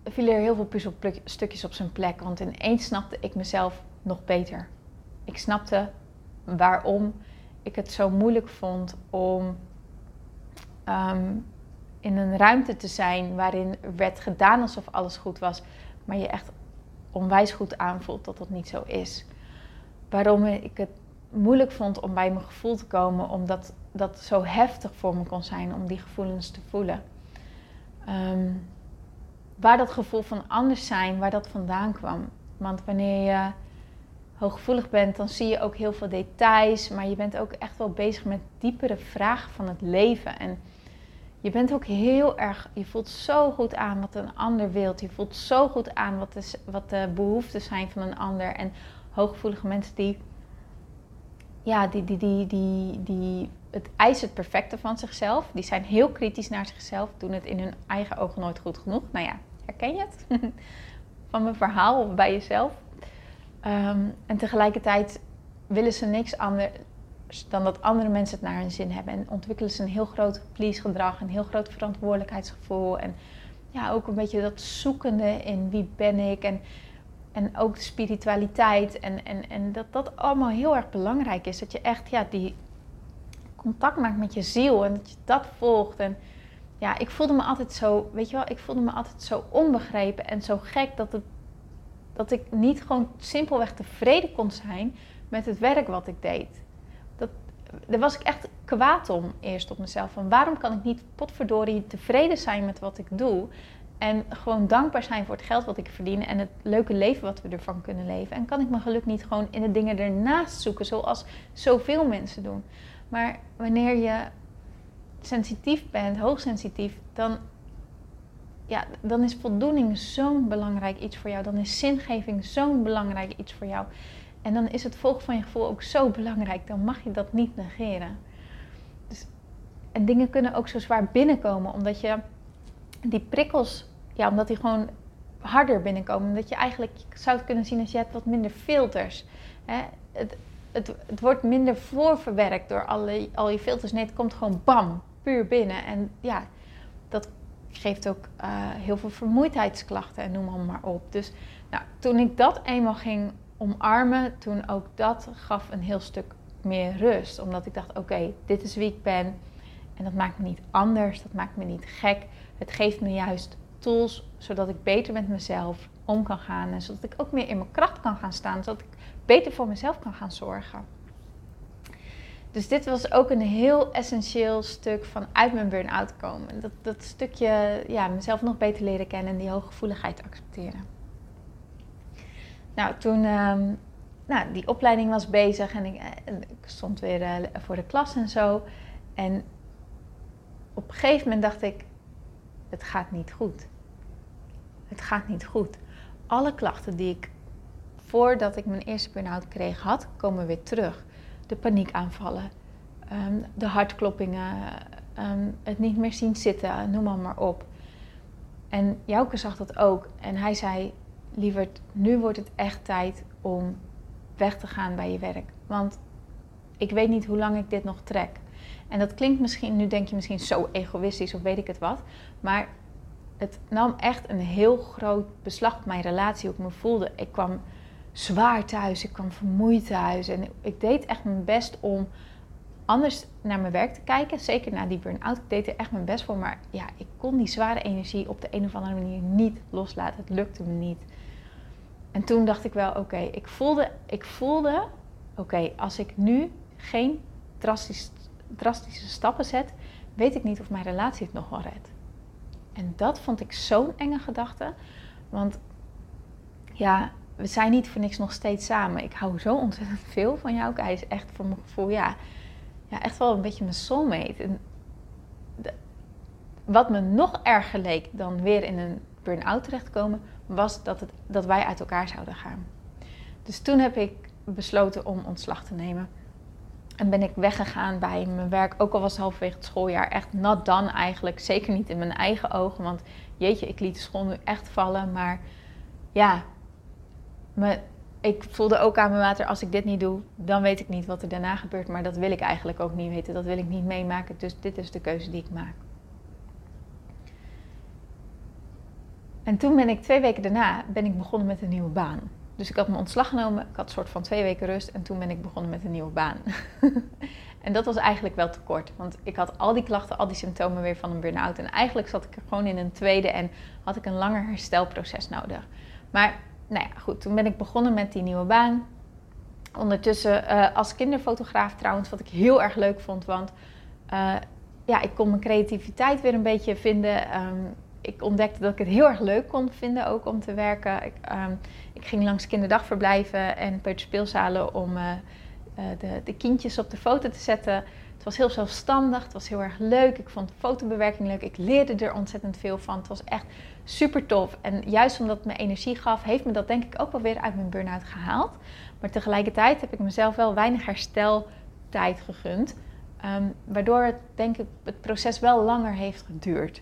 viel er heel veel puzzelstukjes op zijn plek. Want ineens snapte ik mezelf nog beter. Ik snapte waarom ik het zo moeilijk vond om Ehm, in een ruimte te zijn waarin werd gedaan alsof alles goed was, maar je echt onwijs goed aanvoelt dat dat niet zo is. Waarom ik het moeilijk vond om bij mijn gevoel te komen, omdat dat zo heftig voor me kon zijn om die gevoelens te voelen. Ehm, waar dat gevoel van anders zijn, waar dat vandaan kwam. Want wanneer je hooggevoelig bent, dan zie je ook heel veel details, maar je bent ook echt wel bezig met diepere vragen van het leven. En je bent ook heel erg, je voelt zo goed aan wat een ander wilt. Je voelt zo goed aan wat de, wat de behoeften zijn van een ander. En hooggevoelige mensen die, ja, die, die, die, die, die het eisen het perfecte van zichzelf. Die zijn heel kritisch naar zichzelf, doen het in hun eigen ogen nooit goed genoeg. Nou ja, herken je het? van mijn verhaal of bij jezelf. Ehm, en tegelijkertijd willen ze niks anders dan dat andere mensen het naar hun zin hebben. En ontwikkelen ze een heel groot please gedrag, een heel groot verantwoordelijkheidsgevoel. En ja, ook een beetje dat zoekende in wie ben ik. En, en ook de spiritualiteit. En, en, en dat dat allemaal heel erg belangrijk is. Dat je echt ja, die contact maakt met je ziel en dat je dat volgt. En ja, ik voelde me altijd zo, weet je wel, ik voelde me altijd zo onbegrepen en zo gek dat, het, dat ik niet gewoon simpelweg tevreden kon zijn met het werk wat ik deed. Daar was ik echt kwaad om eerst op mezelf. Van waarom kan ik niet potverdorie tevreden zijn met wat ik doe? En gewoon dankbaar zijn voor het geld wat ik verdien en het leuke leven wat we ervan kunnen leven. En kan ik mijn geluk niet gewoon in de dingen ernaast zoeken, zoals zoveel mensen doen. Maar wanneer je sensitief bent, hoogsensitief, dan, ja, dan is voldoening zo'n belangrijk iets voor jou. Dan is zingeving zo'n belangrijk iets voor jou. En dan is het volgen van je gevoel ook zo belangrijk. Dan mag je dat niet negeren. Dus, en dingen kunnen ook zo zwaar binnenkomen, omdat je die prikkels, ja, omdat die gewoon harder binnenkomen. Omdat je eigenlijk zou het kunnen zien als je hebt wat minder filters. Hè? Het, het, het wordt minder voorverwerkt door alle, al je filters. Nee, het komt gewoon bam, puur binnen. En ja, dat geeft ook uh, heel veel vermoeidheidsklachten en noem maar op. Dus nou, toen ik dat eenmaal ging omarmen, toen ook dat gaf een heel stuk meer rust. Omdat ik dacht, oké, dit is wie ik ben. En dat maakt me niet anders, dat maakt me niet gek. Het geeft me juist tools zodat ik beter met mezelf om kan gaan. En zodat ik ook meer in mijn kracht kan gaan staan. Zodat ik beter voor mezelf kan gaan zorgen. Dus dit was ook een heel essentieel stuk van uit mijn burn-out komen. Dat, dat stukje ja, mezelf nog beter leren kennen en die hooggevoeligheid accepteren. Nou, toen um, nou, die opleiding was bezig en ik, eh, stond weer uh, voor de klas en zo. En op een gegeven moment dacht ik, het gaat niet goed. Het gaat niet goed. Alle klachten die ik voordat ik mijn eerste burn-out kreeg had, komen weer terug. De paniekaanvallen, um, de hartkloppingen, um, het niet meer zien zitten, noem maar, maar op. En Jouke zag dat ook. En hij zei, lieverd, nu wordt het echt tijd om weg te gaan bij je werk. Want ik weet niet hoe lang ik dit nog trek. En dat klinkt misschien, nu denk je misschien zo egoïstisch of weet ik het wat. Maar het nam echt een heel groot beslag op mijn relatie, hoe ik me voelde. Ik kwam zwaar thuis, ik kwam vermoeid thuis. En ik deed echt mijn best om anders naar mijn werk te kijken. Zeker na die burn-out. Ik deed er echt mijn best voor. Maar ja, ik kon die zware energie op de een of andere manier niet loslaten. Het lukte me niet. En toen dacht ik wel, oké, ik voelde, ik voelde oké, als ik nu geen drastisch, drastische stappen zet, weet ik niet of mijn relatie het nog wel redt. En dat vond ik zo'n enge gedachte. Want ja, we zijn niet voor niks nog steeds samen. Ik hou zo ontzettend veel van jou. Hij is echt voor mijn gevoel, ja, ja echt wel een beetje mijn soulmate. En wat me nog erger leek dan weer in een burn-out terechtkomen, was dat, het, dat wij uit elkaar zouden gaan. Dus toen heb ik besloten om ontslag te nemen. En ben ik weggegaan bij mijn werk, ook al was het halverwege het schooljaar, echt nat dan eigenlijk. Zeker niet in mijn eigen ogen, want jeetje, ik liet de school nu echt vallen. Maar ja, me, ik voelde ook aan mijn water, als ik dit niet doe, dan weet ik niet wat er daarna gebeurt. Maar dat wil ik eigenlijk ook niet weten, dat wil ik niet meemaken. Dus dit is de keuze die ik maak. En toen ben ik twee weken daarna ben ik begonnen met een nieuwe baan. Dus ik had mijn ontslag genomen, ik had een soort van twee weken rust en toen ben ik begonnen met een nieuwe baan. en dat was eigenlijk wel te kort, want ik had al die klachten, al die symptomen weer van een burn-out. En eigenlijk zat ik er gewoon in een tweede en had ik een langer herstelproces nodig. Maar nou ja, goed, toen ben ik begonnen met die nieuwe baan. Ondertussen uh, als kinderfotograaf trouwens, wat ik heel erg leuk vond, want uh, ja, ik kon mijn creativiteit weer een beetje vinden. Um, ik ontdekte dat ik het heel erg leuk kon vinden ook om te werken. Ik, um, ik ging langs kinderdagverblijven en peuterspeelzalen om uh, de, de, kindjes op de foto te zetten. Het was heel zelfstandig, het was heel erg leuk. Ik vond fotobewerking leuk. Ik leerde er ontzettend veel van. Het was echt super tof. En juist omdat het me energie gaf, heeft me dat denk ik ook wel weer uit mijn burn-out gehaald. Maar tegelijkertijd heb ik mezelf wel weinig hersteltijd gegund. Um, waardoor het denk ik het proces wel langer heeft geduurd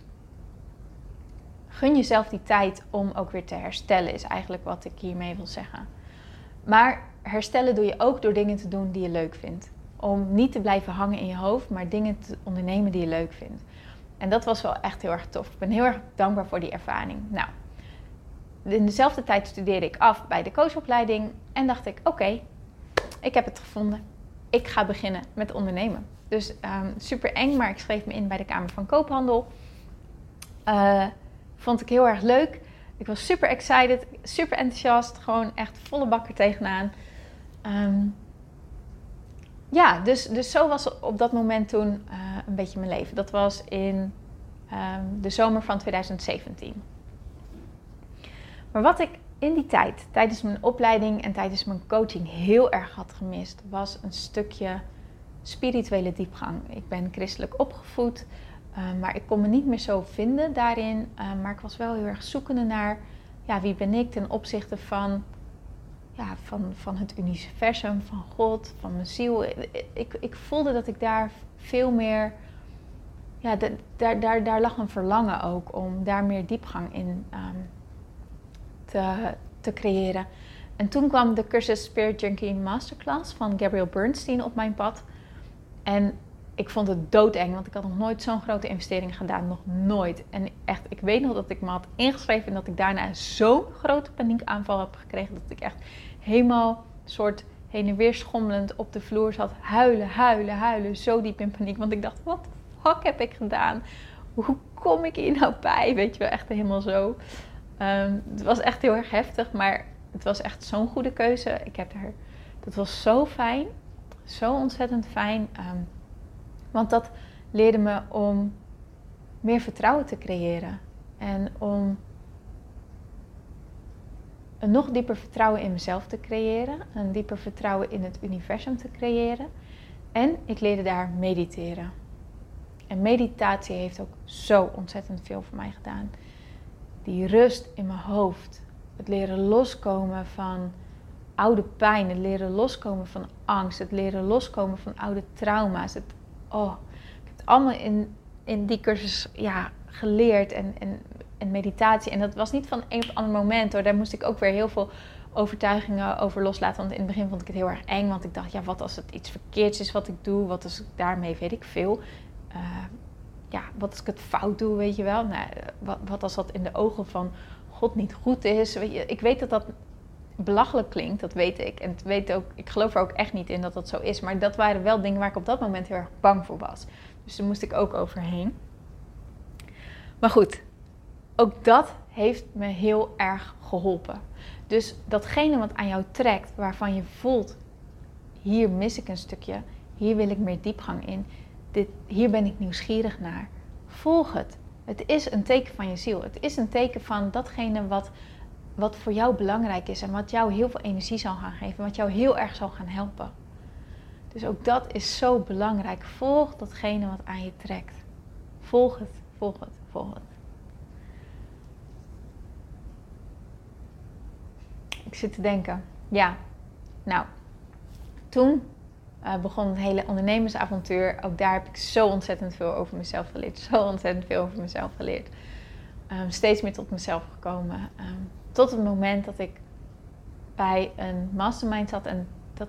gun jezelf die tijd om ook weer te herstellen, is eigenlijk wat ik hiermee wil zeggen. Maar herstellen doe je ook door dingen te doen die je leuk vindt. om niet te blijven hangen in je hoofd, maar dingen te ondernemen die je leuk vindt. En dat was wel echt heel erg tof. Ik ben heel erg dankbaar voor die ervaring. Nou, in dezelfde tijd studeerde ik af bij de coachopleiding en dacht ik: oké, ik heb het gevonden. Ik ga beginnen met ondernemen. Dus um, super eng, maar ik schreef me in bij de Kamer van Koophandel. Uh, vond ik heel erg leuk. Ik was super excited, super enthousiast. Gewoon echt volle bakker tegenaan. Um, ja, dus, dus zo was op dat moment toen uh, een beetje mijn leven. Dat was in um, de zomer van 2017. Maar wat ik in die tijd, tijdens mijn opleiding en tijdens mijn coaching heel erg had gemist, was een stukje spirituele diepgang. Ik ben christelijk opgevoed, uh, maar ik kon me niet meer zo vinden daarin. Uh, maar ik was wel heel erg zoekende naar ja, wie ben ik ten opzichte van, ja, van, van het universum, van God, van mijn ziel. Ik, ik voelde dat ik daar veel meer. Ja, daar, daar, daar lag een verlangen ook om daar meer diepgang in um, te, te creëren. En toen kwam de cursus Spirit Junkie Masterclass van Gabriel Bernstein op mijn pad. En ik vond het doodeng, want ik had nog nooit zo'n grote investering gedaan. Nog nooit. En echt, ik weet nog dat ik me had ingeschreven en dat ik daarna zo'n grote paniekaanval heb gekregen. Dat ik echt helemaal soort heen en weer schommelend op de vloer zat. Huilen, huilen, huilen. Zo diep in paniek. Want ik dacht, wat de fuck heb ik gedaan? Hoe kom ik hier nou bij? Weet je wel, echt helemaal zo. Um, het was echt heel erg heftig, maar het was echt zo'n goede keuze. Ik heb er, dat was zo fijn. Zo ontzettend fijn. Um, want dat leerde me om meer vertrouwen te creëren. En om een nog dieper vertrouwen in mezelf te creëren. Een dieper vertrouwen in het universum te creëren. En ik leerde daar mediteren. En meditatie heeft ook zo ontzettend veel voor mij gedaan. Die rust in mijn hoofd. Het leren loskomen van oude pijn. Het leren loskomen van angst. Het leren loskomen van oude trauma's. Het oh, ik heb het allemaal in, in die cursus ja, geleerd en, en, en meditatie. En dat was niet van een op ander moment hoor. Daar moest ik ook weer heel veel overtuigingen over loslaten. Want in het begin vond ik het heel erg eng. Want ik dacht, ja, wat als het iets verkeerds is wat ik doe? Wat als ik daarmee, weet ik veel. Uh, ja, wat als ik het fout doe, weet je wel? Nou, wat, wat als dat in de ogen van God niet goed is? Weet je, ik weet dat dat belachelijk klinkt, dat weet ik. En weet ook, ik geloof er ook echt niet in dat dat zo is. Maar dat waren wel dingen waar ik op dat moment heel erg bang voor was. Dus daar moest ik ook overheen. Maar goed, ook dat heeft me heel erg geholpen. Dus datgene wat aan jou trekt, waarvan je voelt, hier mis ik een stukje, hier wil ik meer diepgang in, dit, hier ben ik nieuwsgierig naar. Volg het. Het is een teken van je ziel. Het is een teken van datgene wat wat voor jou belangrijk is en wat jou heel veel energie zal gaan geven, wat jou heel erg zal gaan helpen. Dus ook dat is zo belangrijk. Volg datgene wat aan je trekt. Volg het, volg het, volg het. Ik zit te denken. Ja, nou, toen uh, begon het hele ondernemersavontuur. Ook daar heb ik zo ontzettend veel over mezelf geleerd. Zo ontzettend veel over mezelf geleerd. Um, steeds meer tot mezelf gekomen. Um, tot het moment dat ik bij een mastermind zat. En dat,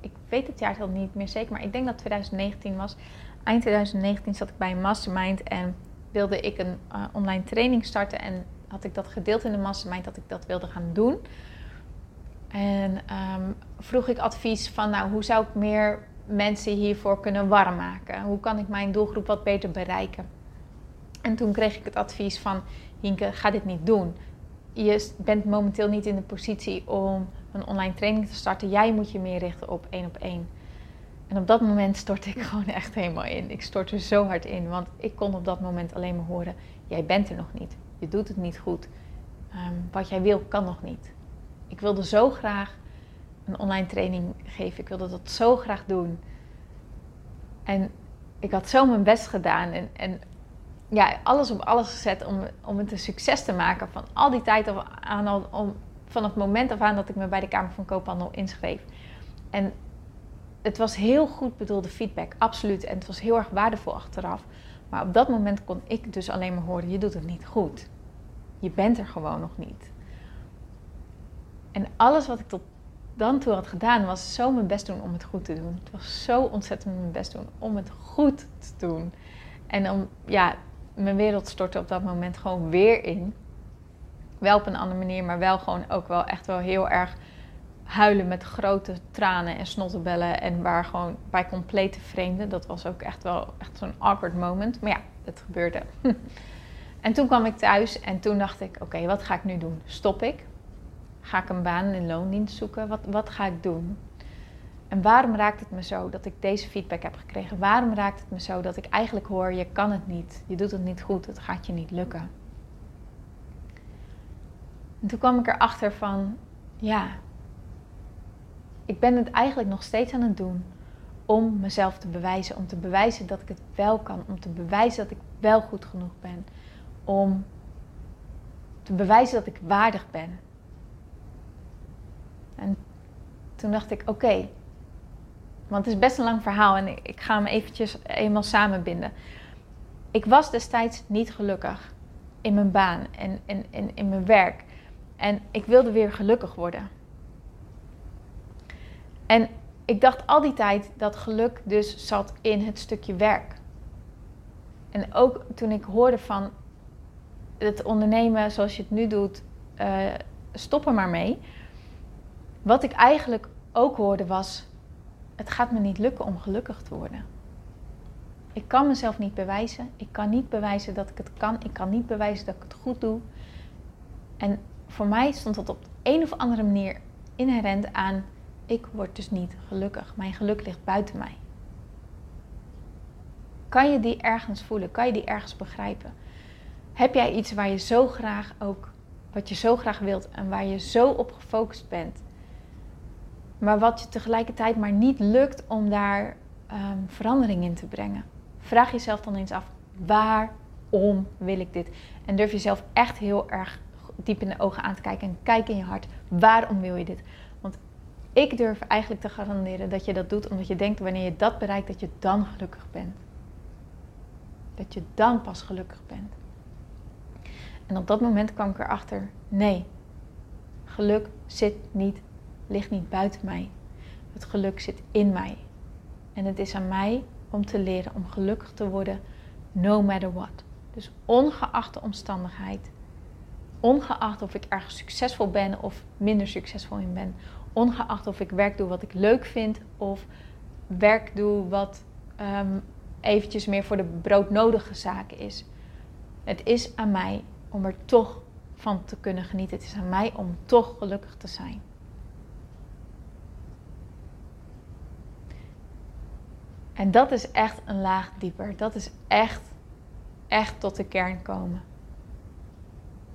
ik weet het jaartal niet meer zeker, maar ik denk dat 2019 was. Eind 2019 zat ik bij een mastermind en wilde ik een uh, online training starten. En had ik dat gedeeld in de mastermind dat ik dat wilde gaan doen. En um, vroeg ik advies van, nou, hoe zou ik meer mensen hiervoor kunnen warm maken? Hoe kan ik mijn doelgroep wat beter bereiken? En toen kreeg ik het advies van, Hinke, ga dit niet doen je bent momenteel niet in de positie om een online training te starten. Jij moet je meer richten op één op één. En op dat moment stortte ik gewoon echt helemaal in. Ik stortte zo hard in, want ik kon op dat moment alleen maar horen: jij bent er nog niet. Je doet het niet goed. Um, wat jij wil, kan nog niet. Ik wilde zo graag een online training geven. Ik wilde dat zo graag doen. En ik had zo mijn best gedaan. En, en ja, alles op alles gezet om, om het een succes te maken. Van al die tijd aan al, om, van het moment af aan dat ik me bij de Kamer van Koophandel inschreef. En het was heel goed bedoelde feedback, absoluut. En het was heel erg waardevol achteraf. Maar op dat moment kon ik dus alleen maar horen: je doet het niet goed. Je bent er gewoon nog niet. En alles wat ik tot dan toe had gedaan, was zo mijn best doen om het goed te doen. Het was zo ontzettend mijn best doen om het goed te doen. En om, ja, mijn wereld stortte op dat moment gewoon weer in. Wel op een andere manier, maar wel gewoon ook wel echt wel heel erg huilen met grote tranen en snottenbellen. En waar gewoon bij complete vreemden. Dat was ook echt wel echt zo'n awkward moment. Maar ja, het gebeurde. en toen kwam ik thuis en toen dacht ik: oké, wat ga ik nu doen? Stop ik? Ga ik een baan in loondienst zoeken? Wat, wat ga ik doen? En waarom raakt het me zo dat ik deze feedback heb gekregen? Waarom raakt het me zo dat ik eigenlijk hoor: je kan het niet, je doet het niet goed, het gaat je niet lukken? En toen kwam ik erachter van: ja, ik ben het eigenlijk nog steeds aan het doen om mezelf te bewijzen. Om te bewijzen dat ik het wel kan. Om te bewijzen dat ik wel goed genoeg ben. Om te bewijzen dat ik waardig ben. En toen dacht ik, oké. Want het is best een lang verhaal en ik, ga hem eventjes eenmaal samenbinden. Ik was destijds niet gelukkig in mijn baan en in, mijn werk. En ik wilde weer gelukkig worden. En ik dacht al die tijd dat geluk dus zat in het stukje werk. En ook toen ik hoorde van het ondernemen zoals je het nu doet, uh, stop er maar mee. Wat ik eigenlijk ook hoorde was, het gaat me niet lukken om gelukkig te worden. Ik kan mezelf niet bewijzen. Ik kan niet bewijzen dat ik het kan. Ik kan niet bewijzen dat ik het goed doe. En voor mij stond dat op een of andere manier inherent aan ik word dus niet gelukkig. Mijn geluk ligt buiten mij. Kan je die ergens voelen? Kan je die ergens begrijpen? Heb jij iets waar je zo graag ook, wat je zo graag wilt en waar je zo op gefocust bent, maar wat je tegelijkertijd maar niet lukt om daar um, verandering in te brengen? Vraag jezelf dan eens af: waarom wil ik dit? En durf jezelf echt heel erg diep in de ogen aan te kijken en kijk in je hart: waarom wil je dit? Ik durf eigenlijk te garanderen dat je dat doet omdat je denkt wanneer je dat bereikt, dat je dan gelukkig bent. Dat je dan pas gelukkig bent. En op dat moment kwam ik erachter: nee, geluk zit niet, ligt niet buiten mij. Het geluk zit in mij. En het is aan mij om te leren om gelukkig te worden, no matter what. Dus ongeacht de omstandigheid, ongeacht of ik ergens succesvol ben of minder succesvol in ben, Ongeacht of ik werk doe wat ik leuk vind of werk doe wat um, eventjes meer voor de broodnodige zaken is. Het is aan mij om er toch van te kunnen genieten. Het is aan mij om toch gelukkig te zijn. En dat is echt een laag dieper. Dat is echt, echt tot de kern komen.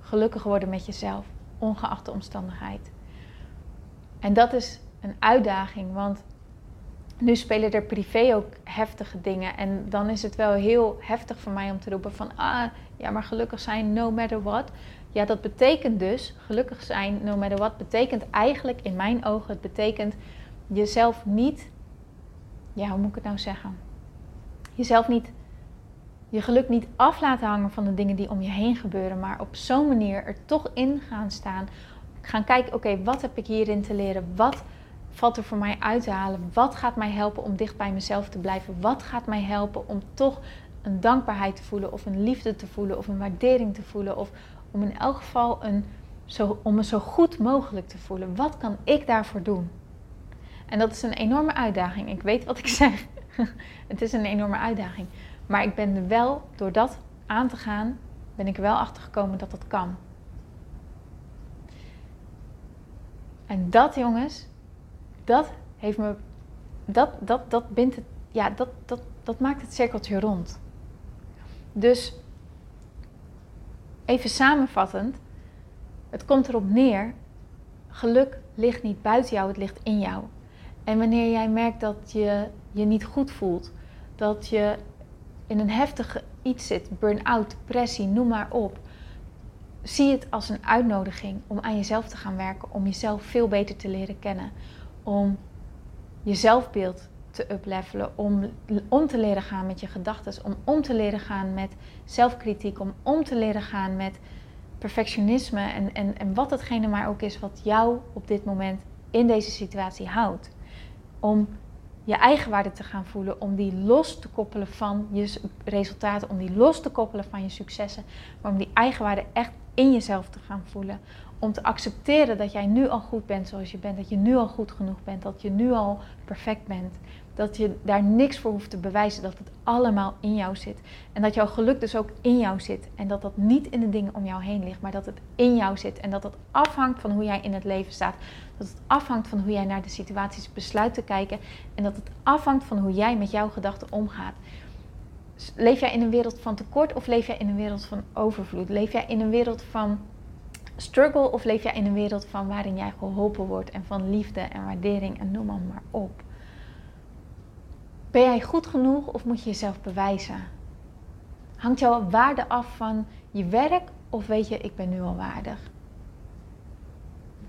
Gelukkig worden met jezelf, ongeacht de omstandigheid. En dat is een uitdaging, want nu spelen er privé ook heftige dingen. En dan is het wel heel heftig voor mij om te roepen van, ah, ja, maar gelukkig zijn no matter what. Ja, dat betekent dus, gelukkig zijn no matter what, betekent eigenlijk in mijn ogen, het betekent jezelf niet, ja, hoe moet ik het nou zeggen? Jezelf niet, je geluk niet af laten hangen van de dingen die om je heen gebeuren, maar op zo'n manier er toch in gaan staan gaan kijken, oké, wat heb ik hierin te leren? Wat valt er voor mij uit te halen? Wat gaat mij helpen om dicht bij mezelf te blijven? Wat gaat mij helpen om toch een dankbaarheid te voelen of een liefde te voelen of een waardering te voelen of om in elk geval een, zo, om me zo goed mogelijk te voelen? Wat kan ik daarvoor doen? En dat is een enorme uitdaging. Ik weet wat ik zeg. het is een enorme uitdaging. Maar ik ben er wel, door dat aan te gaan, ben ik wel achter gekomen dat dat kan. En dat, jongens, dat heeft me. Dat, dat, dat bindt het. Ja, dat, dat, dat maakt het cirkeltje rond. Dus even samenvattend. Het komt erop neer. Geluk ligt niet buiten jou, het ligt in jou. En wanneer jij merkt dat je je niet goed voelt, dat je in een heftige iets zit, burn-out, depressie, noem maar op, zie het als een uitnodiging om aan jezelf te gaan werken, om jezelf veel beter te leren kennen, om je zelfbeeld te uplevelen, om om te leren gaan met je gedachten, om om te leren gaan met zelfkritiek, om om te leren gaan met perfectionisme en, en, en wat hetgene maar ook is wat jou op dit moment in deze situatie houdt. Om je eigen waarde te gaan voelen, om die los te koppelen van je resultaten, om die los te koppelen van je successen, maar om die eigen waarde echt in jezelf te gaan voelen. Om te accepteren dat jij nu al goed bent zoals je bent, dat je nu al goed genoeg bent, dat je nu al perfect bent. Dat je daar niks voor hoeft te bewijzen, dat het allemaal in jou zit. En dat jouw geluk dus ook in jou zit. En dat dat niet in de dingen om jou heen ligt, maar dat het in jou zit. En dat het afhangt van hoe jij in het leven staat. Dat het afhangt van hoe jij naar de situaties besluit te kijken. En dat het afhangt van hoe jij met jouw gedachten omgaat. Leef jij in een wereld van tekort of leef jij in een wereld van overvloed? Leef jij in een wereld van struggle of leef jij in een wereld van waarin jij geholpen wordt en van liefde en waardering en noem maar op? Ben jij goed genoeg of moet je jezelf bewijzen? Hangt jouw waarde af van je werk of weet je, ik ben nu al waardig?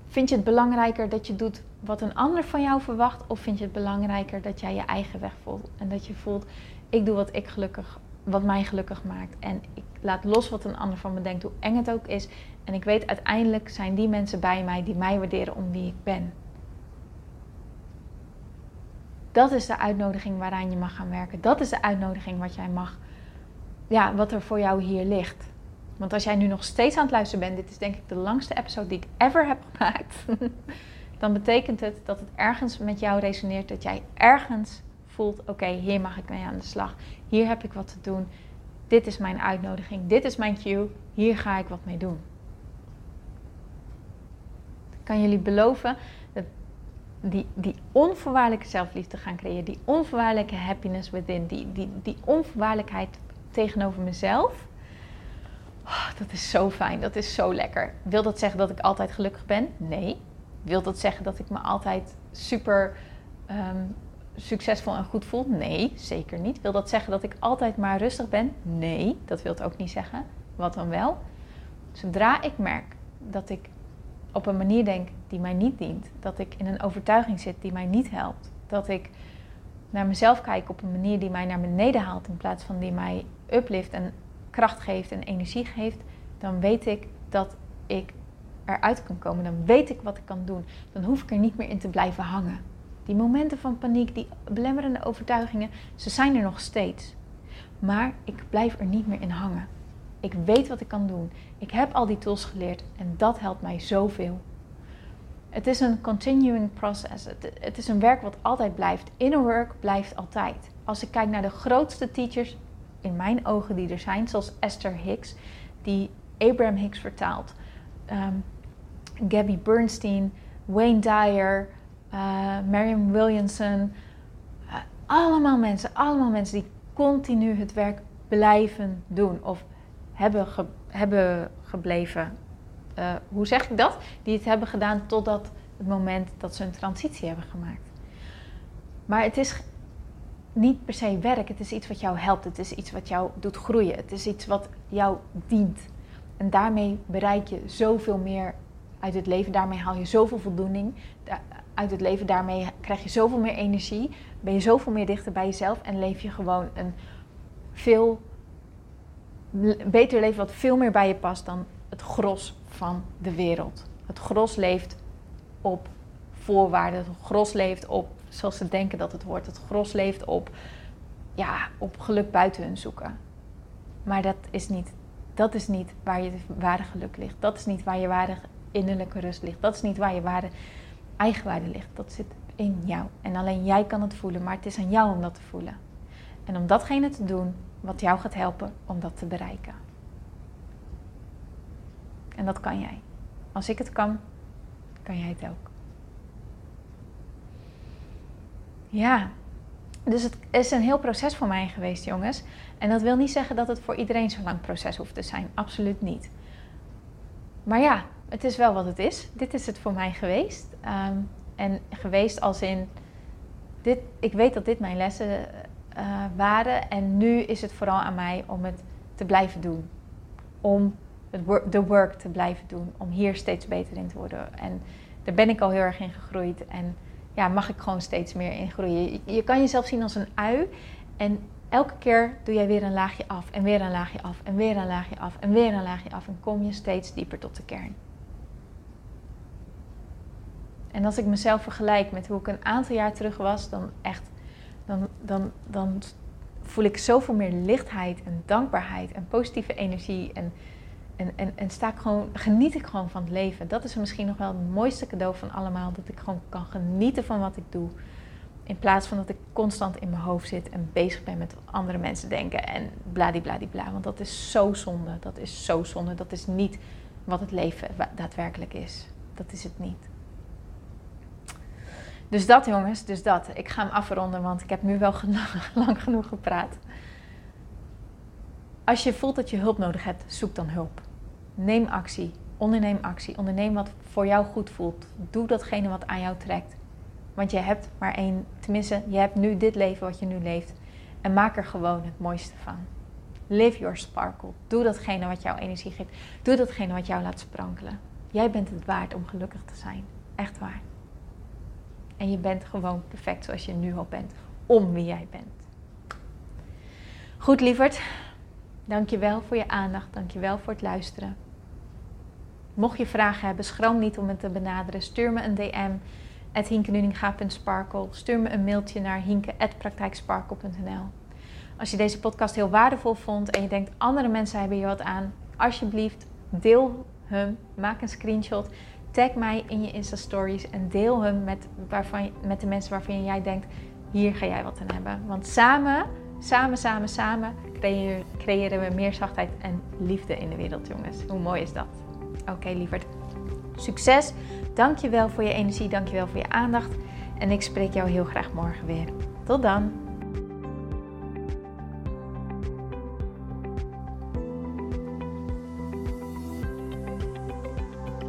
Vind je het belangrijker dat je doet wat een ander van jou verwacht? Of vind je het belangrijker dat jij je eigen weg voelt? En dat je voelt, ik doe wat ik gelukkig, wat mij gelukkig maakt. En ik laat los wat een ander van me denkt, hoe eng het ook is. En ik weet uiteindelijk zijn die mensen bij mij die mij waarderen om wie ik ben. Dat is de uitnodiging waaraan je mag gaan werken. Dat is de uitnodiging wat jij mag, ja, wat er voor jou hier ligt. Want als jij nu nog steeds aan het luisteren bent, dit is denk ik de langste episode die ik ever heb gemaakt. dan betekent het dat het ergens met jou resoneert. Dat jij ergens voelt: oké, hier mag ik mee aan de slag. Hier heb ik wat te doen. Dit is mijn uitnodiging. Dit is mijn cue. Hier ga ik wat mee doen. Kan jullie beloven die, die onvoorwaardelijke zelfliefde gaan creëren. Die onvoorwaardelijke happiness within. Die, die, die onvoorwaardelijkheid tegenover mezelf Oh, dat is zo fijn, dat is zo lekker. Wil dat zeggen dat ik altijd gelukkig ben? Nee. Wil dat zeggen dat ik me altijd super ehm, succesvol en goed voel? Nee, zeker niet. Wil dat zeggen dat ik altijd maar rustig ben? Nee, dat wil het ook niet zeggen. Wat dan wel? Zodra ik merk dat ik op een manier denk die mij niet dient, dat ik in een overtuiging zit die mij niet helpt, dat ik naar mezelf kijk op een manier die mij naar beneden haalt in plaats van die mij uplift en kracht geeft en energie geeft, dan weet ik dat ik eruit kan komen. Dan weet ik wat ik kan doen. Dan hoef ik er niet meer in te blijven hangen. Die momenten van paniek, die belemmerende overtuigingen, ze zijn er nog steeds. Maar ik blijf er niet meer in hangen. Ik weet wat ik kan doen. Ik heb al die tools geleerd en dat helpt mij zoveel. Het is een continuing process. Het, is een werk wat altijd blijft. Inner work blijft altijd. Als ik kijk naar de grootste teachers in mijn ogen die er zijn, zoals Esther Hicks, die Abraham Hicks vertaalt, um, Gabby Bernstein, Wayne Dyer, uh, Williamson. Uh, allemaal mensen, allemaal mensen die continu het werk blijven doen of hebben, hebben gebleven. Uh, hoe zeg ik dat? Die het hebben gedaan totdat het moment dat ze een transitie hebben gemaakt. Maar het is niet per se werk. Het is iets wat jou helpt. Het is iets wat jou doet groeien. Het is iets wat jou dient. En daarmee bereik je zoveel meer uit het leven. Daarmee haal je zoveel voldoening uit het leven. Daarmee krijg je zoveel meer energie. Ben je zoveel meer dichter bij jezelf. En leef je gewoon een veel beter leven wat veel meer bij je past dan het gros van de wereld. Het gros leeft op voorwaarden. Het gros leeft op zoals ze denken dat het hoort. Het gros leeft op, ja, op geluk buiten hun zoeken. Maar dat is, niet, dat is niet waar je ware geluk ligt. Dat is niet waar je ware innerlijke rust ligt. Dat is niet waar je ware eigenwaarde ligt. Dat zit in jou. En alleen jij kan het voelen, maar het is aan jou om dat te voelen. En om datgene te doen wat jou gaat helpen om dat te bereiken. En dat kan jij. Als ik het kan, kan jij het ook. Ja, dus het is een heel proces voor mij geweest, jongens. En dat wil niet zeggen dat het voor iedereen zo'n lang proces hoeft te zijn. Absoluut niet. Maar ja, het is wel wat het is. Dit is het voor mij geweest. Ehm, en geweest als in. Dit, ik weet dat dit mijn lessen uh, waren. En nu is het vooral aan mij om het te blijven doen. Om het de work te blijven doen. Om hier steeds beter in te worden. En daar ben ik al heel erg in gegroeid. En ja, mag ik gewoon steeds meer in groeien. Je, kan jezelf zien als een ui. En elke keer doe jij weer een laagje af en weer een laagje af en weer een laagje af en weer een laagje af. En kom je steeds dieper tot de kern. En als ik mezelf vergelijk met hoe ik een aantal jaar terug was, dan echt, dan, dan, dan voel ik zoveel meer lichtheid en dankbaarheid en positieve energie. En, en, en, en sta ik gewoon, geniet ik gewoon van het leven. Dat is misschien nog wel het mooiste cadeau van allemaal. Dat ik gewoon kan genieten van wat ik doe. In plaats van dat ik constant in mijn hoofd zit en bezig ben met wat andere mensen denken en bladibladibla. Want dat is zo zonde. Dat is zo zonde. Dat is niet wat het leven daadwerkelijk is. Dat is het niet. Dus dat jongens, dus dat. Ik ga hem afronden, want ik heb nu wel lang genoeg gepraat. Als je voelt dat je hulp nodig hebt, zoek dan hulp. Neem actie. Onderneem actie. Onderneem wat voor jou goed voelt. Doe datgene wat aan jou trekt. Want je hebt maar één, tenminste, je hebt nu dit leven wat je nu leeft. En maak er gewoon het mooiste van. Live your sparkle. Doe datgene wat jouw energie geeft. Doe datgene wat jou laat sprankelen. Jij bent het waard om gelukkig te zijn. Echt waar. En je bent gewoon perfect zoals je nu al bent. Om wie jij bent. Goed, lieverd. Dankjewel voor je aandacht. Dankjewel voor het luisteren. Mocht je vragen hebben, schroom niet om me te benaderen. Stuur me een DM hinkenuninga.sparkle. Stuur me een mailtje naar hinke.praktijksparkle.nl Als je deze podcast heel waardevol vond en je denkt andere mensen hebben hier wat aan, alsjeblieft deel hem, maak een screenshot, tag mij in je Insta Stories en deel hem met, waarvan, met de mensen waarvan jij denkt, hier ga jij wat aan hebben. Want samen, samen, samen, samen creëren, we meer zachtheid en liefde in de wereld, jongens. Hoe mooi is dat? Oké, okay, lieverd. Succes! Dankjewel voor je energie, dankjewel voor je aandacht. En ik spreek jou heel graag morgen weer. Tot dan!